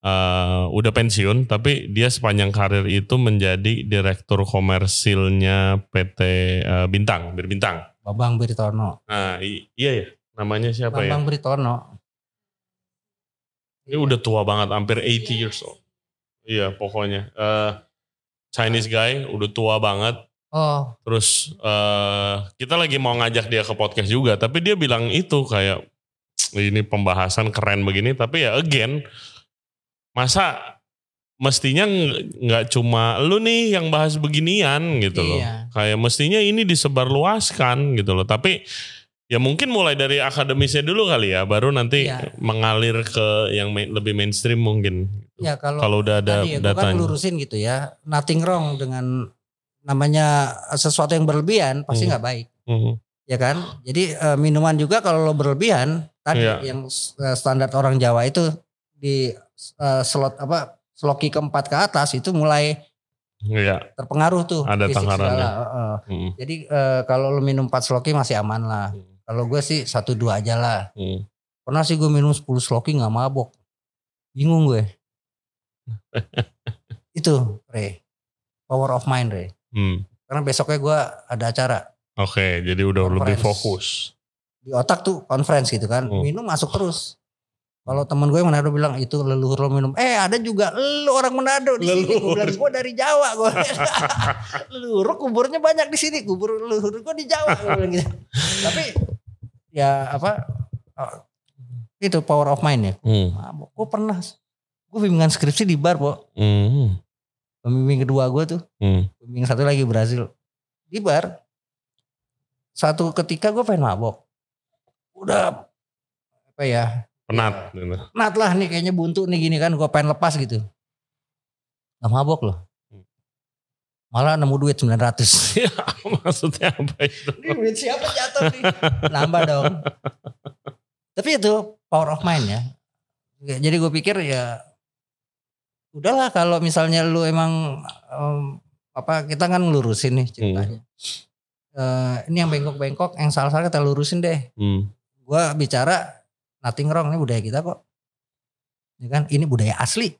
Speaker 2: eh, udah pensiun, tapi dia sepanjang karir itu menjadi direktur komersilnya PT eh, Bintang, Bir Bintang.
Speaker 1: Babang Britono
Speaker 2: Nah iya ya, namanya siapa ya?
Speaker 1: Bambang Britono
Speaker 2: Ini udah tua banget, hampir 80 years old. Iya, pokoknya. Eh, Chinese guy, udah tua banget.
Speaker 1: oh
Speaker 2: Terus eh, kita lagi mau ngajak dia ke podcast juga, tapi dia bilang itu kayak ini pembahasan keren begini, tapi ya again, masa mestinya ng- nggak cuma lu nih yang bahas beginian gitu loh.
Speaker 1: Iya.
Speaker 2: Kayak mestinya ini disebarluaskan gitu loh. Tapi ya mungkin mulai dari akademisnya dulu kali ya, baru nanti
Speaker 1: Iya.
Speaker 2: mengalir ke yang main- lebih mainstream mungkin.
Speaker 1: ya kalau
Speaker 2: Kalau udah ada
Speaker 1: tadi ya, kan
Speaker 2: datanya.
Speaker 1: lurusin gitu ya nothing wrong dengan namanya sesuatu yang berlebihan pasti
Speaker 2: Hmm.
Speaker 1: nggak baik
Speaker 2: Mhm.
Speaker 1: ya kan jadi eh, minuman juga kalau lo berlebihan tadi
Speaker 2: Iya.
Speaker 1: yang standar orang Jawa itu di eh, slot apa sloki keempat ke atas itu mulai
Speaker 2: Iya.
Speaker 1: terpengaruh tuh
Speaker 2: Ada
Speaker 1: segala. Heeh.
Speaker 2: Mhm.
Speaker 1: jadi eh, kalau lo minum 4 sloki masih aman lah
Speaker 2: Mhm.
Speaker 1: kalau gue sih satu dua aja lah
Speaker 2: Mhm.
Speaker 1: Pernah sih gue minum 10 sloki nggak mabok. Bingung gue. Itu, Re. Power of mind, Re.
Speaker 2: Hmm.
Speaker 1: Karena besoknya gue ada acara.
Speaker 2: Oke, jadi udah lebih
Speaker 1: Conference.
Speaker 2: fokus.
Speaker 1: Di otak tuh conference gitu kan.
Speaker 2: Hmm.
Speaker 1: Minum masuk terus. Kalau temen gue yang Manado bilang itu leluhur lo minum. Eh ada juga lu orang Manado di sini. Gue bilang gue dari Jawa. Gue leluhur kuburnya banyak di sini. Kubur leluhur gue di Jawa. Gue bilang gitu. Tapi ya apa oh, itu power of mind ya.
Speaker 2: Hmm.
Speaker 1: Mabok. Gue pernah. Gue bimbingan skripsi di bar, po.
Speaker 2: Hmm.
Speaker 1: Pembimbing kedua gue tuh.
Speaker 2: Hmm.
Speaker 1: Pembimbing satu lagi Brazil. Di bar. Satu ketika gue pengen mabok. Udah apa ya.
Speaker 2: Penat. gitu.
Speaker 1: Nat lah nih kayaknya buntu nih gini kan. Gue pengen lepas gitu. Gak mabok loh. Malah nemu duit 900.
Speaker 2: Ya, maksudnya apa itu?
Speaker 1: Ini duit siapa jatuh nih? Nambah dong. Tapi itu power of mind ya. Jadi gue pikir ya udahlah kalau misalnya lu emang em, apa kita kan ngelurusin nih ceritanya. Eh, ini yang bengkok-bengkok, yang salah-salah kita lurusin deh.
Speaker 2: Hmm.
Speaker 1: Gue bicara nothing wrong ini budaya kita kok. Ya kan? Ini budaya asli.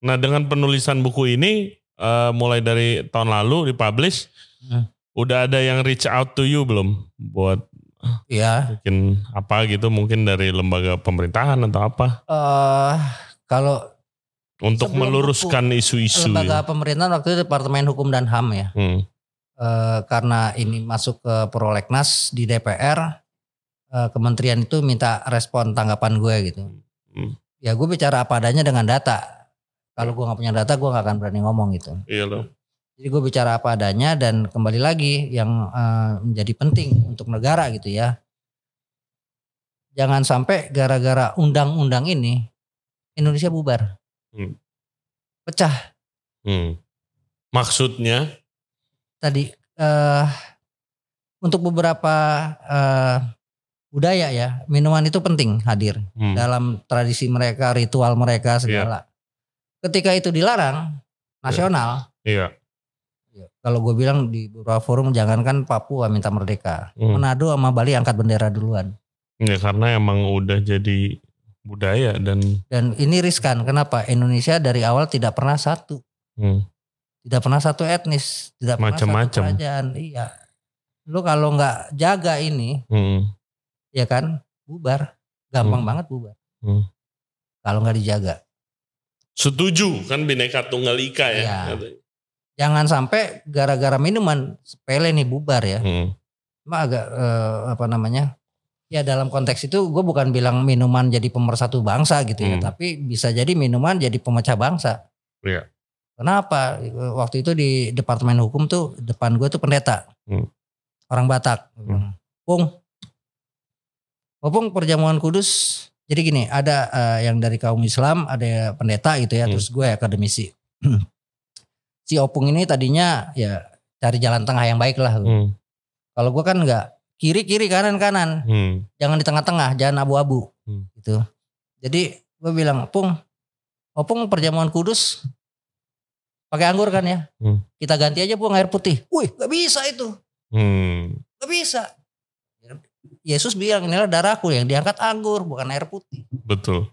Speaker 2: Nah dengan penulisan buku ini eh, mulai dari tahun lalu dipublish,
Speaker 1: Hmm.
Speaker 2: udah ada yang reach out to you belum buat
Speaker 1: Ya,
Speaker 2: bikin apa gitu mungkin dari lembaga pemerintahan atau apa
Speaker 1: eh kalau
Speaker 2: untuk
Speaker 1: Sebelum
Speaker 2: meluruskan isu-isu.
Speaker 1: lembaga
Speaker 2: ya.
Speaker 1: pemerintahan waktu itu Departemen Hukum dan HAM ya.
Speaker 2: Hmm.
Speaker 1: Eh, karena ini masuk ke prolegnas di DPR, eh, kementerian itu minta respon tanggapan gue gitu.
Speaker 2: Hmm.
Speaker 1: Ya gue bicara apa adanya dengan data. Kalau gue nggak punya data, gue nggak akan berani ngomong gitu.
Speaker 2: Iya loh.
Speaker 1: Jadi gue bicara apa adanya dan kembali lagi yang eh, menjadi penting untuk negara gitu ya. Jangan sampai gara-gara undang-undang ini Indonesia bubar,
Speaker 2: Hmm.
Speaker 1: pecah.
Speaker 2: Hmm. Maksudnya,
Speaker 1: tadi eh untuk beberapa eh, budaya ya minuman itu penting hadir
Speaker 2: hmm.
Speaker 1: dalam tradisi mereka ritual mereka segala. Ketika itu dilarang nasional,
Speaker 2: iya.
Speaker 1: ya, kalau gue bilang di beberapa forum jangankan Papua minta merdeka,
Speaker 2: Hmm.
Speaker 1: Manado sama Bali angkat bendera duluan.
Speaker 2: Ya karena emang udah jadi budaya dan
Speaker 1: Dan ini riskan. Kenapa? Indonesia dari awal tidak pernah satu,
Speaker 2: hmm,
Speaker 1: tidak pernah satu etnis, tidak pernah satu
Speaker 2: Macam-macam.
Speaker 1: kerajaan. Iya. Lu kalau nggak jaga ini,
Speaker 2: hmm,
Speaker 1: ya kan bubar gampang
Speaker 2: Hmm.
Speaker 1: banget bubar
Speaker 2: Hmm.
Speaker 1: kalau nggak dijaga
Speaker 2: setuju kan bineka tunggal ika ya. Katanya.
Speaker 1: jangan sampai gara-gara minuman sepele nih bubar ya
Speaker 2: Hmm,
Speaker 1: cuma agak eh, apa namanya ya dalam konteks itu gue bukan bilang minuman jadi pemersatu bangsa gitu ya
Speaker 2: Hmm.
Speaker 1: tapi bisa jadi minuman jadi pemecah bangsa
Speaker 2: Iya.
Speaker 1: kenapa waktu itu di departemen hukum tuh depan gue tuh pendeta
Speaker 2: Hmm.
Speaker 1: orang Batak
Speaker 2: Hmm.
Speaker 1: Pung Opung perjamuan kudus jadi gini ada eh, yang dari kaum Islam ada pendeta gitu ya
Speaker 2: Hmm.
Speaker 1: terus gue akademisi. Si Opung ini tadinya ya cari jalan tengah yang baik lah.
Speaker 2: Hmm,
Speaker 1: kalau gue kan nggak kiri kiri kanan kanan.
Speaker 2: Hmm,
Speaker 1: jangan di tengah-tengah jangan abu-abu.
Speaker 2: Hmm.
Speaker 1: gitu. Jadi gue bilang Pung Opung perjamuan kudus pakai anggur kan ya?
Speaker 2: Hmm.
Speaker 1: kita ganti aja Pung air putih. Wih gak bisa itu.
Speaker 2: Hmm.
Speaker 1: gak bisa Yesus bilang inilah darahku yang diangkat anggur bukan air putih
Speaker 2: Betul.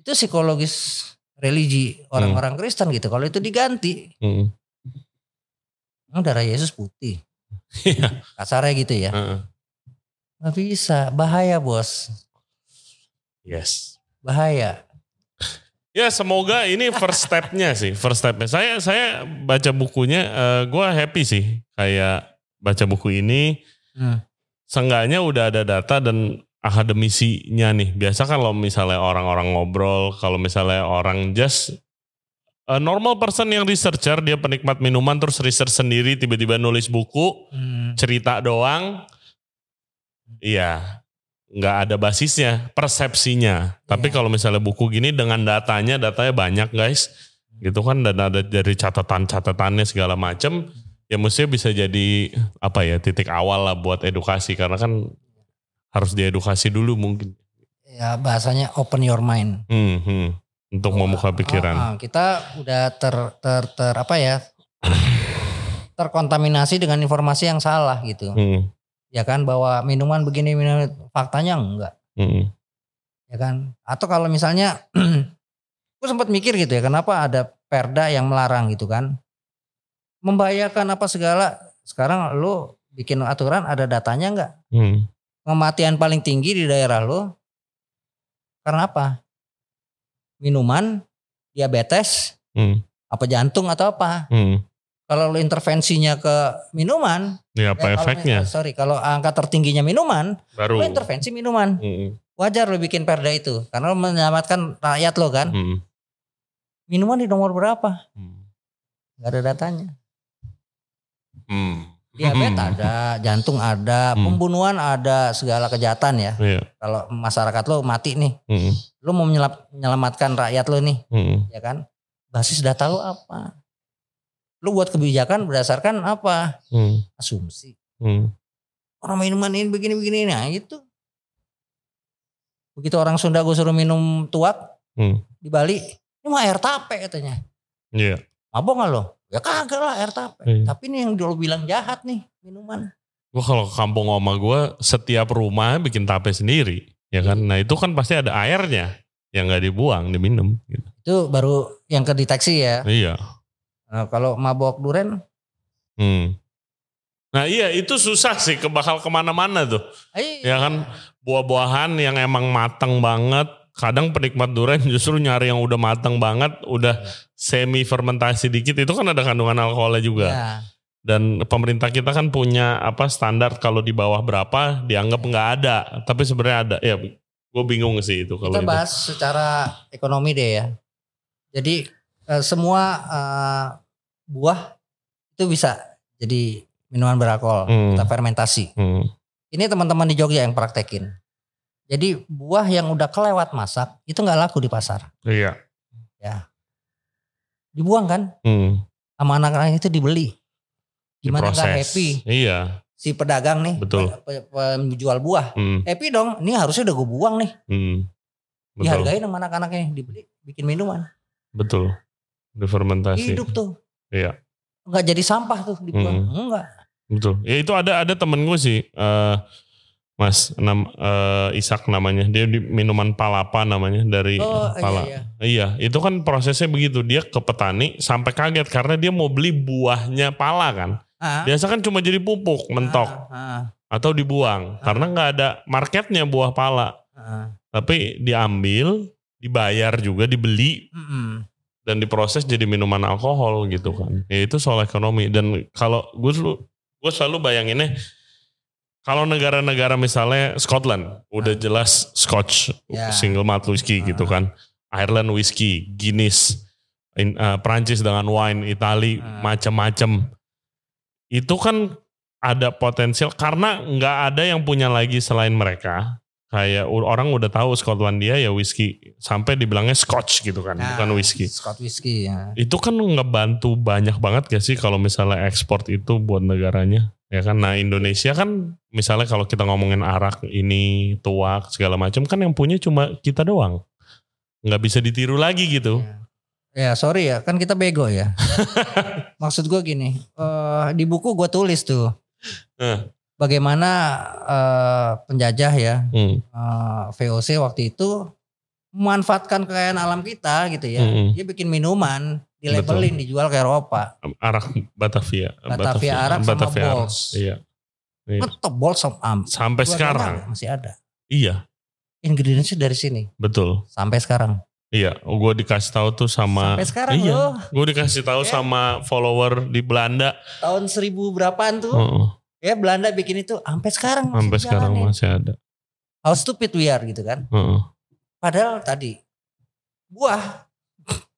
Speaker 1: itu psikologis religi orang-orang Kristen gitu kalau itu diganti
Speaker 2: Hmm.
Speaker 1: emang darah Yesus putih
Speaker 2: Iya.
Speaker 1: kasarnya gitu ya
Speaker 2: Heeh.
Speaker 1: nggak bisa bahaya bos
Speaker 2: Yes.
Speaker 1: bahaya
Speaker 2: Ya semoga ini first stepnya sih, first stepnya. Saya saya baca bukunya, eh, gue happy sih kayak baca buku ini.
Speaker 1: Hmm.
Speaker 2: Seenggaknya udah ada data dan akademisinya nih. Biasa kan kalau misalnya orang-orang ngobrol, kalau misalnya orang just a normal person yang researcher, dia penikmat minuman terus research sendiri, tiba-tiba nulis buku,
Speaker 1: Hmm.
Speaker 2: cerita doang, iya nggak ada basisnya, persepsinya. Tapi
Speaker 1: Iya.
Speaker 2: kalau misalnya buku gini dengan datanya, datanya banyak guys, gitu kan dan ada dari catatan-catatannya segala macem, ya mestinya bisa jadi apa ya titik awal lah buat edukasi karena kan harus diedukasi dulu mungkin.
Speaker 1: ya bahasanya open your mind
Speaker 2: Hmm, hmm. Untuk membuka pikiran.
Speaker 1: Ah, ah, kita udah ter, ter ter apa ya terkontaminasi dengan informasi yang salah gitu
Speaker 2: Hmm,
Speaker 1: ya kan bahwa minuman begini minuman faktanya enggak
Speaker 2: Mm.
Speaker 1: ya kan? Atau kalau misalnya, gue sempat mikir gitu ya, kenapa ada perda yang melarang gitu kan? Membahayakan apa segala. Sekarang lu bikin aturan ada datanya nggak?
Speaker 2: Mm.
Speaker 1: Kematian paling tinggi di daerah lu karena apa? Minuman, diabetes,
Speaker 2: Mm.
Speaker 1: apa jantung atau apa?
Speaker 2: Mm.
Speaker 1: Kalau lu intervensinya ke minuman,
Speaker 2: Ya apa
Speaker 1: ya kalau-
Speaker 2: efeknya?
Speaker 1: sorry, kalau angka tertingginya minuman,
Speaker 2: Baru.
Speaker 1: lu intervensi minuman.
Speaker 2: Mm.
Speaker 1: Wajar lu bikin perda itu karena lu menyelamatkan rakyat lo kan.
Speaker 2: Mm.
Speaker 1: Minuman di nomor berapa?
Speaker 2: Mm.
Speaker 1: Gak ada datanya.
Speaker 2: Mm.
Speaker 1: Diabetes
Speaker 2: Hmm.
Speaker 1: ada, jantung ada,
Speaker 2: Hmm.
Speaker 1: pembunuhan ada, segala kejahatan ya.
Speaker 2: Iya.
Speaker 1: Kalau masyarakat lo mati nih,
Speaker 2: Mm.
Speaker 1: lu mau menyelap- menyelamatkan rakyat lo nih,
Speaker 2: Mm.
Speaker 1: ya kan? Basis data lo apa? Lu buat kebijakan berdasarkan apa?
Speaker 2: Mm.
Speaker 1: Asumsi.
Speaker 2: Mm.
Speaker 1: Orang minuman ini begini-begini, nah itu. Begitu orang Sunda gue suruh minum tuak
Speaker 2: Hmm.
Speaker 1: di Bali, ini mah air tape katanya.
Speaker 2: Iya.
Speaker 1: Mabok gak lo? Ya kagak lah air tape.
Speaker 2: Iya.
Speaker 1: Tapi ini yang lo bilang jahat nih minuman.
Speaker 2: Gua kalau ke kampung oma gue setiap rumah bikin tape sendiri, ya kan? Nah itu kan pasti ada airnya yang nggak dibuang, diminum. Gitu.
Speaker 1: Itu baru yang kedeteksi ya.
Speaker 2: Iya.
Speaker 1: Nah, kalau mabok duren,
Speaker 2: Hmm. Nah iya itu susah sih, ke bakal ke mana-mana tuh.
Speaker 1: ayo.
Speaker 2: Ya kan buah-buahan yang emang matang banget. Kadang penikmat durian justru nyari yang udah matang banget, udah semi fermentasi dikit itu kan ada kandungan alkoholnya juga.
Speaker 1: Ya.
Speaker 2: Dan pemerintah kita kan punya apa standar kalau di bawah berapa dianggap nggak ada, tapi sebenarnya ada. Ya, gue bingung sih itu kalau
Speaker 1: Kita
Speaker 2: itu.
Speaker 1: bahas secara ekonomi deh ya. Jadi eh, semua eh, buah itu bisa jadi minuman beralkohol.
Speaker 2: Hmm.
Speaker 1: Kita fermentasi.
Speaker 2: Hmm.
Speaker 1: Ini teman-teman di Jogja yang praktekin. Jadi buah yang udah kelewat masak itu nggak laku di pasar.
Speaker 2: Iya.
Speaker 1: Dibuang kan?
Speaker 2: Hmm.
Speaker 1: Sama anak-anak itu dibeli. Gimana nggak happy
Speaker 2: Iya.
Speaker 1: si pedagang nih,
Speaker 2: Betul.
Speaker 1: pe- pe- penjual buah.
Speaker 2: Hmm.
Speaker 1: Happy dong, ini harusnya udah gue buang nih.
Speaker 2: Hmm. Betul.
Speaker 1: Dihargain sama anak-anaknya, dibeli, bikin minuman.
Speaker 2: Betul. Difermentasi.
Speaker 1: Hidup tuh.
Speaker 2: Iya.
Speaker 1: Nggak jadi sampah tuh dibuang.
Speaker 2: Hmm.
Speaker 1: Enggak.
Speaker 2: Betul. Ya itu ada ada temen gue sih, eh Mas nam, eh, Isak namanya. Dia di minuman palapa namanya dari
Speaker 1: Oh
Speaker 2: pala.
Speaker 1: iya, iya.
Speaker 2: Iya, itu kan prosesnya begitu. Dia ke petani sampai kaget karena dia mau beli buahnya pala kan.
Speaker 1: Ah,
Speaker 2: Biasa kan cuma jadi pupuk, mentok
Speaker 1: ah, ah,
Speaker 2: atau dibuang karena nggak ada marketnya buah pala.
Speaker 1: ah.
Speaker 2: Tapi diambil, dibayar juga, dibeli
Speaker 1: Mm-mm.
Speaker 2: dan diproses jadi minuman alkohol gitu kan. Ya itu soal ekonomi dan kalau gue selalu gue selalu bayanginnya kalau negara-negara misalnya Scotland udah jelas Scotch
Speaker 1: Ya.
Speaker 2: single malt whiskey gitu
Speaker 1: Ah.
Speaker 2: kan. Ireland whiskey, Guinness, in, uh, Prancis dengan wine, Itali
Speaker 1: Ah.
Speaker 2: macam-macam. Itu kan ada potensial karena nggak ada yang punya lagi selain mereka. Kayak orang udah tahu Skotlandia ya whisky sampai dibilangnya Scotch gitu kan,
Speaker 1: Nah,
Speaker 2: bukan whisky
Speaker 1: Scott whiskey ya.
Speaker 2: itu kan ngebantu banyak banget gak sih kalau misalnya ekspor itu buat negaranya ya kan nah Indonesia kan misalnya kalau kita ngomongin arak ini tuak segala macam kan yang punya cuma kita doang nggak bisa ditiru lagi gitu
Speaker 1: Ya sorry ya, kan kita bego ya. Maksud gue gini, eh, di buku gue tulis tuh
Speaker 2: Eh.
Speaker 1: bagaimana eh, penjajah ya
Speaker 2: hmm.
Speaker 1: eh, VOC waktu itu memanfaatkan kekayaan alam kita gitu ya.
Speaker 2: Mm-mm.
Speaker 1: Dia bikin minuman, dilabelin, dijual ke Eropa.
Speaker 2: arak Batavia
Speaker 1: Batavia Arak sama
Speaker 2: Batavia Arak.
Speaker 1: Bols.
Speaker 2: iya Iya.
Speaker 1: Ngetop bol sama am.
Speaker 2: sampai sekarang
Speaker 1: masih ada.
Speaker 2: iya
Speaker 1: Ingredientsnya dari sini
Speaker 2: betul
Speaker 1: sampai sekarang.
Speaker 2: iya gue dikasih tahu tuh sama
Speaker 1: Sampai sekarang
Speaker 2: iya
Speaker 1: loh.
Speaker 2: gue dikasih tahu
Speaker 1: Ya.
Speaker 2: sama follower di Belanda
Speaker 1: Tahun seribu berapaan tuh?
Speaker 2: Heeh.
Speaker 1: Ya Belanda bikin itu sampai sekarang masih
Speaker 2: sampai sekarang
Speaker 1: dijalanin.
Speaker 2: masih ada
Speaker 1: How stupid we are gitu kan.
Speaker 2: Heeh.
Speaker 1: Padahal tadi buah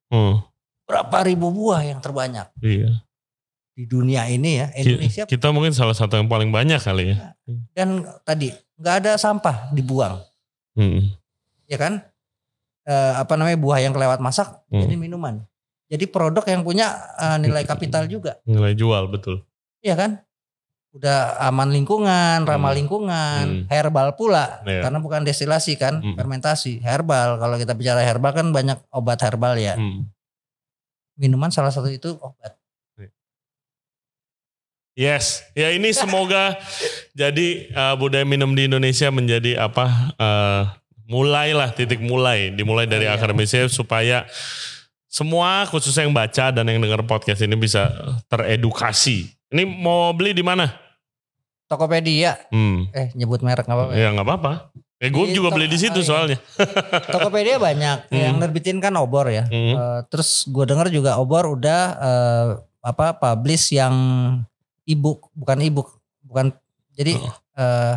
Speaker 2: Heeh.
Speaker 1: Berapa ribu buah yang terbanyak
Speaker 2: iya
Speaker 1: di dunia ini ya Indonesia
Speaker 2: Kita mungkin salah satu yang paling banyak kali ya.
Speaker 1: dan tadi nggak ada sampah dibuang
Speaker 2: Hmm.
Speaker 1: ya kan Eh, apa namanya buah yang kelewat masak
Speaker 2: Hmm.
Speaker 1: jadi minuman jadi produk yang punya eh, nilai kapital juga
Speaker 2: Nilai jual betul.
Speaker 1: ya kan udah aman lingkungan ramah
Speaker 2: Hmm.
Speaker 1: lingkungan
Speaker 2: Hmm.
Speaker 1: herbal pula
Speaker 2: Iya.
Speaker 1: karena bukan destilasi kan
Speaker 2: Hmm.
Speaker 1: fermentasi herbal kalau kita bicara herbal kan banyak obat herbal ya
Speaker 2: Hmm.
Speaker 1: Minuman salah satu itu obat
Speaker 2: Yes, ya ini semoga jadi uh, budaya minum di Indonesia menjadi apa? Uh, mulailah titik mulai, dimulai dari
Speaker 1: Iya.
Speaker 2: akademisnya supaya semua khususnya yang baca dan yang dengar podcast ini bisa teredukasi. Ini mau beli di mana?
Speaker 1: Tokopedia,
Speaker 2: Hmm,
Speaker 1: eh nyebut merek nggak apa-apa.
Speaker 2: ya nggak apa-apa. Eh, gue
Speaker 1: Di
Speaker 2: juga
Speaker 1: to-
Speaker 2: beli di situ
Speaker 1: iya.
Speaker 2: soalnya.
Speaker 1: Tokopedia banyak
Speaker 2: Hmm.
Speaker 1: yang nerbitin kan obor ya.
Speaker 2: Hmm.
Speaker 1: Eh, terus gue dengar juga obor udah eh, apa publish yang ebook bukan ebook bukan jadi
Speaker 2: Oh.
Speaker 1: eh,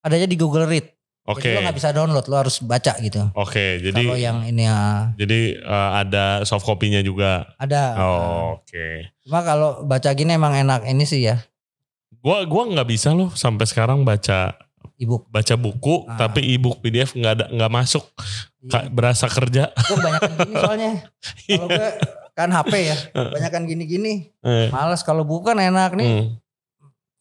Speaker 1: adanya di Google Read.
Speaker 2: Oke,
Speaker 1: Jadi lo nggak bisa download, lo harus baca gitu.
Speaker 2: oke.
Speaker 1: Kalau
Speaker 2: Jadi
Speaker 1: yang ini ya,
Speaker 2: jadi uh, ada soft copy-nya juga.
Speaker 1: ada.
Speaker 2: Oh, Oke.
Speaker 1: Cuma kalau baca gini emang enak ini sih ya
Speaker 2: Gua gua nggak bisa loh sampai sekarang baca
Speaker 1: ebook.
Speaker 2: baca buku
Speaker 1: Ah.
Speaker 2: tapi e-book PDF nggak ada nggak masuk Ka- berasa kerja.
Speaker 1: Gue kebanyakan gini soalnya. Kalau gue kan HP ya, kebanyakan gini-gini.
Speaker 2: Eh,
Speaker 1: Males kalau buku kan enak nih.
Speaker 2: hmm,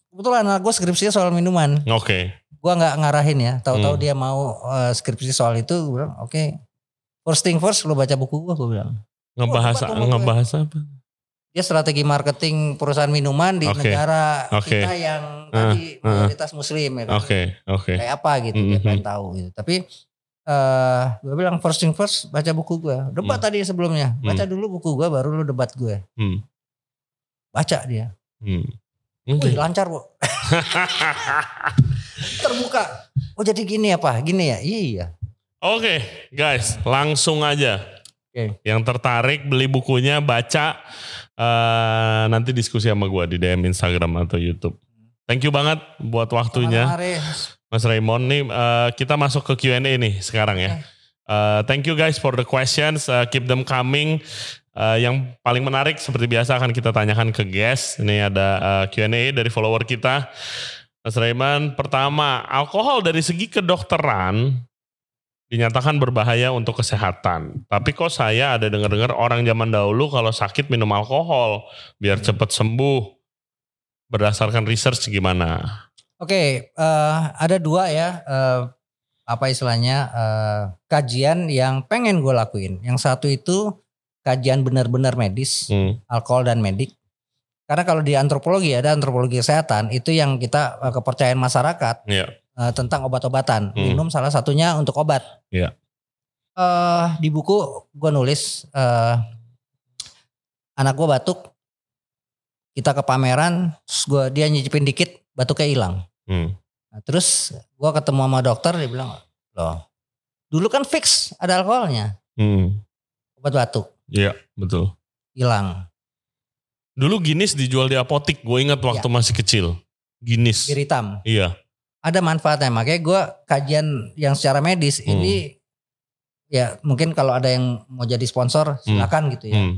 Speaker 1: Kebetulan anak gue skripsinya soal minuman.
Speaker 2: Oke.
Speaker 1: Gua nggak ngarahin ya. Tahu-tahu
Speaker 2: Hmm.
Speaker 1: dia mau eh, skripsi soal itu, gue bilang oke. First thing first, lo baca buku gue, gue bilang.
Speaker 2: Ngebahas
Speaker 1: Oh, gue.
Speaker 2: ngebahas apa?
Speaker 1: Dia strategi marketing perusahaan minuman di
Speaker 2: Oke.
Speaker 1: negara
Speaker 2: Oke.
Speaker 1: kita yang
Speaker 2: Ah,
Speaker 1: tadi
Speaker 2: ah.
Speaker 1: mayoritas muslim ya kan.
Speaker 2: Oke, oke.
Speaker 1: Kayak apa gitu, dia
Speaker 2: Mhm.
Speaker 1: pengen tahu gitu. Tapi eh gue bilang first thing first, baca buku gue. Debat
Speaker 2: Hmm.
Speaker 1: tadi sebelumnya, baca dulu buku gue, baru lu debat gue.
Speaker 2: Hmm.
Speaker 1: Baca dia.
Speaker 2: Hmm.
Speaker 1: Wih
Speaker 2: Oke.
Speaker 1: lancar bu. Terbuka. Oh jadi gini apa? Gini ya? Iya.
Speaker 2: Oke, guys, langsung aja.
Speaker 1: Oke.
Speaker 2: Yang tertarik beli bukunya, baca eh, nanti diskusi sama gua di DM Instagram atau YouTube. Thank you banget buat waktunya. Mas Raymond nih eh, kita masuk ke Q&A nih sekarang ya. Eh, thank you guys for the questions, Eh, keep them coming. Eh, yang paling menarik seperti biasa akan kita tanyakan ke guest. Ini ada eh, Q&A dari follower kita. Mas Raymond, pertama, alkohol dari segi kedokteran dinyatakan berbahaya untuk kesehatan. Tapi kok saya ada dengar-dengar orang zaman dahulu kalau sakit minum alkohol biar cepat sembuh. Berdasarkan research gimana?
Speaker 1: Oke, eh, ada dua ya eh, apa istilahnya eh, kajian yang pengen gue lakuin. Yang satu itu kajian benar-benar medis,
Speaker 2: Hmm.
Speaker 1: alkohol dan medik. Karena kalau di antropologi ada antropologi kesehatan itu yang kita kepercayaan masyarakat
Speaker 2: Iya.
Speaker 1: Eh, tentang obat-obatan.
Speaker 2: Hmm.
Speaker 1: Minum salah satunya untuk obat.
Speaker 2: Iya.
Speaker 1: Eh, di buku gue nulis eh, anak gue batuk, kita ke pameran, terus gua dia nyicipin dikit, batuknya hilang.
Speaker 2: Hmm.
Speaker 1: Nah, terus gua ketemu sama dokter dia bilang, loh dulu kan fix ada alkoholnya,
Speaker 2: Hmm.
Speaker 1: obat batuk
Speaker 2: Iya, betul.
Speaker 1: hilang.
Speaker 2: Dulu Guinness dijual di apotik, gue ingat waktu masih kecil. Guinness.
Speaker 1: Bir hitam.
Speaker 2: Iya.
Speaker 1: Ada manfaatnya, makanya gua kajian yang secara medis
Speaker 2: Hmm.
Speaker 1: ini ya mungkin kalau ada yang mau jadi sponsor silakan gitu ya.
Speaker 2: Hmm.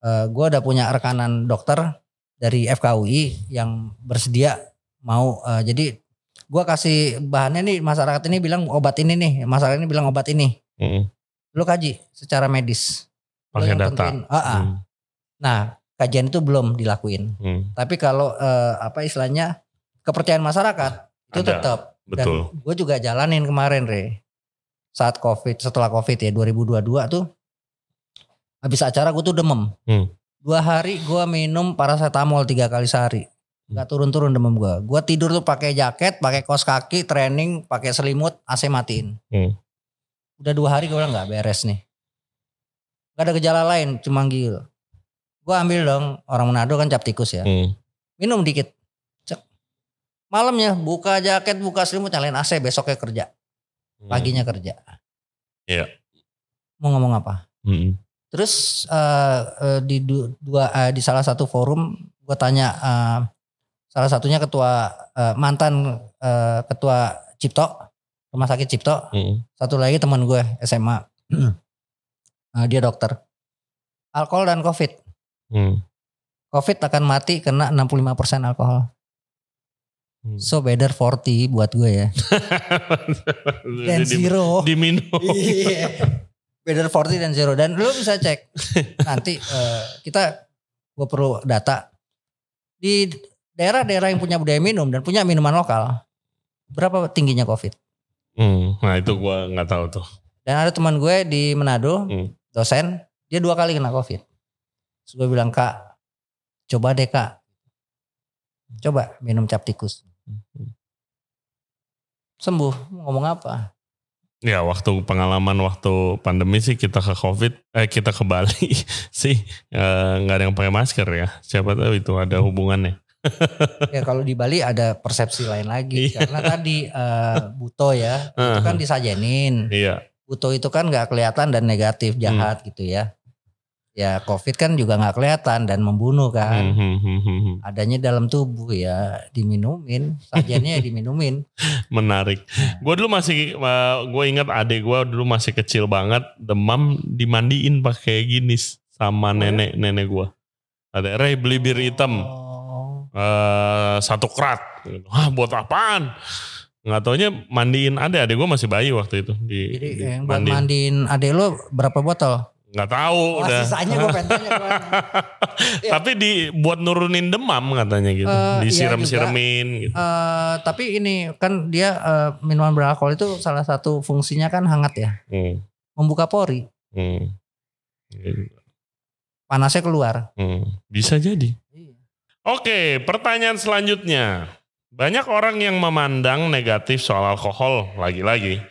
Speaker 1: Eh, gua udah punya rekanan dokter dari FKUI yang bersedia mau eh, jadi gua kasih bahannya nih masyarakat ini bilang obat ini nih, masyarakat ini bilang obat ini.
Speaker 2: Hmm.
Speaker 1: Lu kaji secara medis.
Speaker 2: Pakai
Speaker 1: yang
Speaker 2: data.
Speaker 1: tentuin. Ah, ah.
Speaker 2: Hmm.
Speaker 1: Nah, kajian itu belum dilakuin.
Speaker 2: Hmm.
Speaker 1: Tapi kalau eh, apa istilahnya kepercayaan masyarakat itu
Speaker 2: Ada,
Speaker 1: tetap.
Speaker 2: Betul.
Speaker 1: Dan gue juga jalanin kemarin re. Saat covid, setelah covid ya 2022 tuh. Habis acara gue tuh demam.
Speaker 2: Hmm.
Speaker 1: Dua hari gue minum paracetamol tiga kali sehari. Gak turun-turun demam gue. Gue tidur tuh pakai jaket, pakai kaos kaki, training, pakai selimut, AC matiin.
Speaker 2: Hmm.
Speaker 1: Udah dua hari gue bilang nggak beres nih. Gak ada gejala lain, cuma manggil. Gue ambil dong, orang Manado kan cap tikus ya.
Speaker 2: Hmm.
Speaker 1: Minum dikit. Malamnya buka jaket, buka selimut, nyalain AC, besoknya kerja. Paginya kerja.
Speaker 2: Iya.
Speaker 1: Mau ngomong apa?
Speaker 2: Hmm.
Speaker 1: Terus eh, eh, di du- dua eh, di salah satu forum gue tanya eh, salah satunya ketua eh, mantan eh, ketua Cipto rumah sakit Cipto
Speaker 2: Hmm.
Speaker 1: satu lagi teman gue SMA Eh, dia dokter alkohol dan covid
Speaker 2: Hmm.
Speaker 1: covid akan mati kena 65% alkohol
Speaker 2: Hmm.
Speaker 1: so better 40 buat gue ya dan
Speaker 2: Di-
Speaker 1: zero
Speaker 2: Diminum.
Speaker 1: Iya. Better 40 dan zero dan lu bisa cek nanti eh, kita gue perlu data di daerah-daerah yang punya budaya minum dan punya minuman lokal berapa tingginya covid
Speaker 2: Hmm. Nah itu gue nggak tahu tuh.
Speaker 1: dan ada teman gue di Manado
Speaker 2: Hmm.
Speaker 1: dosen dia dua kali kena covid Terus gue bilang kak coba deh kak Coba minum cap tikus. Sembuh. Ngomong apa?
Speaker 2: Ya waktu pengalaman waktu pandemi sih kita ke covid, eh kita ke Bali sih eh, nggak ada yang pakai masker ya. Siapa tahu itu ada hubungannya.
Speaker 1: ya kalau di Bali ada persepsi lain lagi
Speaker 2: Iya.
Speaker 1: karena tadi eh, buto ya itu kan disajenin.
Speaker 2: Iya.
Speaker 1: Buto itu kan nggak kelihatan dan negatif jahat gitu ya. Ya COVID kan juga nggak kelihatan dan membunuh kan.
Speaker 2: Hmm, hmm, hmm.
Speaker 1: Adanya dalam tubuh ya diminumin, sajennya ya diminumin.
Speaker 2: Menarik. Gue dulu masih, gue ingat adik gue dulu masih kecil banget, demam dimandiin pakai gini sama nenek nenek gue. Ada Ray beli bir hitam
Speaker 1: Oh.
Speaker 2: eh, satu krat. Wah buat apaan? Nggak taunya mandiin adek, adek gue masih bayi waktu itu di,
Speaker 1: Jadi
Speaker 2: di-
Speaker 1: yang buat
Speaker 2: mandiin.
Speaker 1: mandiin adek lo berapa botol?
Speaker 2: Nggak tahu
Speaker 1: Oh,
Speaker 2: udah.
Speaker 1: sisanya gue pengen tanya. Iya.
Speaker 2: Tapi di buat nurunin demam katanya gitu,
Speaker 1: iya
Speaker 2: disiram-siramin gitu.
Speaker 1: Eh, tapi ini kan dia eh, minuman beralkohol itu salah satu fungsinya kan hangat ya,
Speaker 2: Hmm,
Speaker 1: membuka pori,
Speaker 2: hmm.
Speaker 1: panasnya keluar.
Speaker 2: Hmm, Bisa jadi. Oke, pertanyaan selanjutnya. Banyak orang yang memandang negatif soal alkohol lagi-lagi,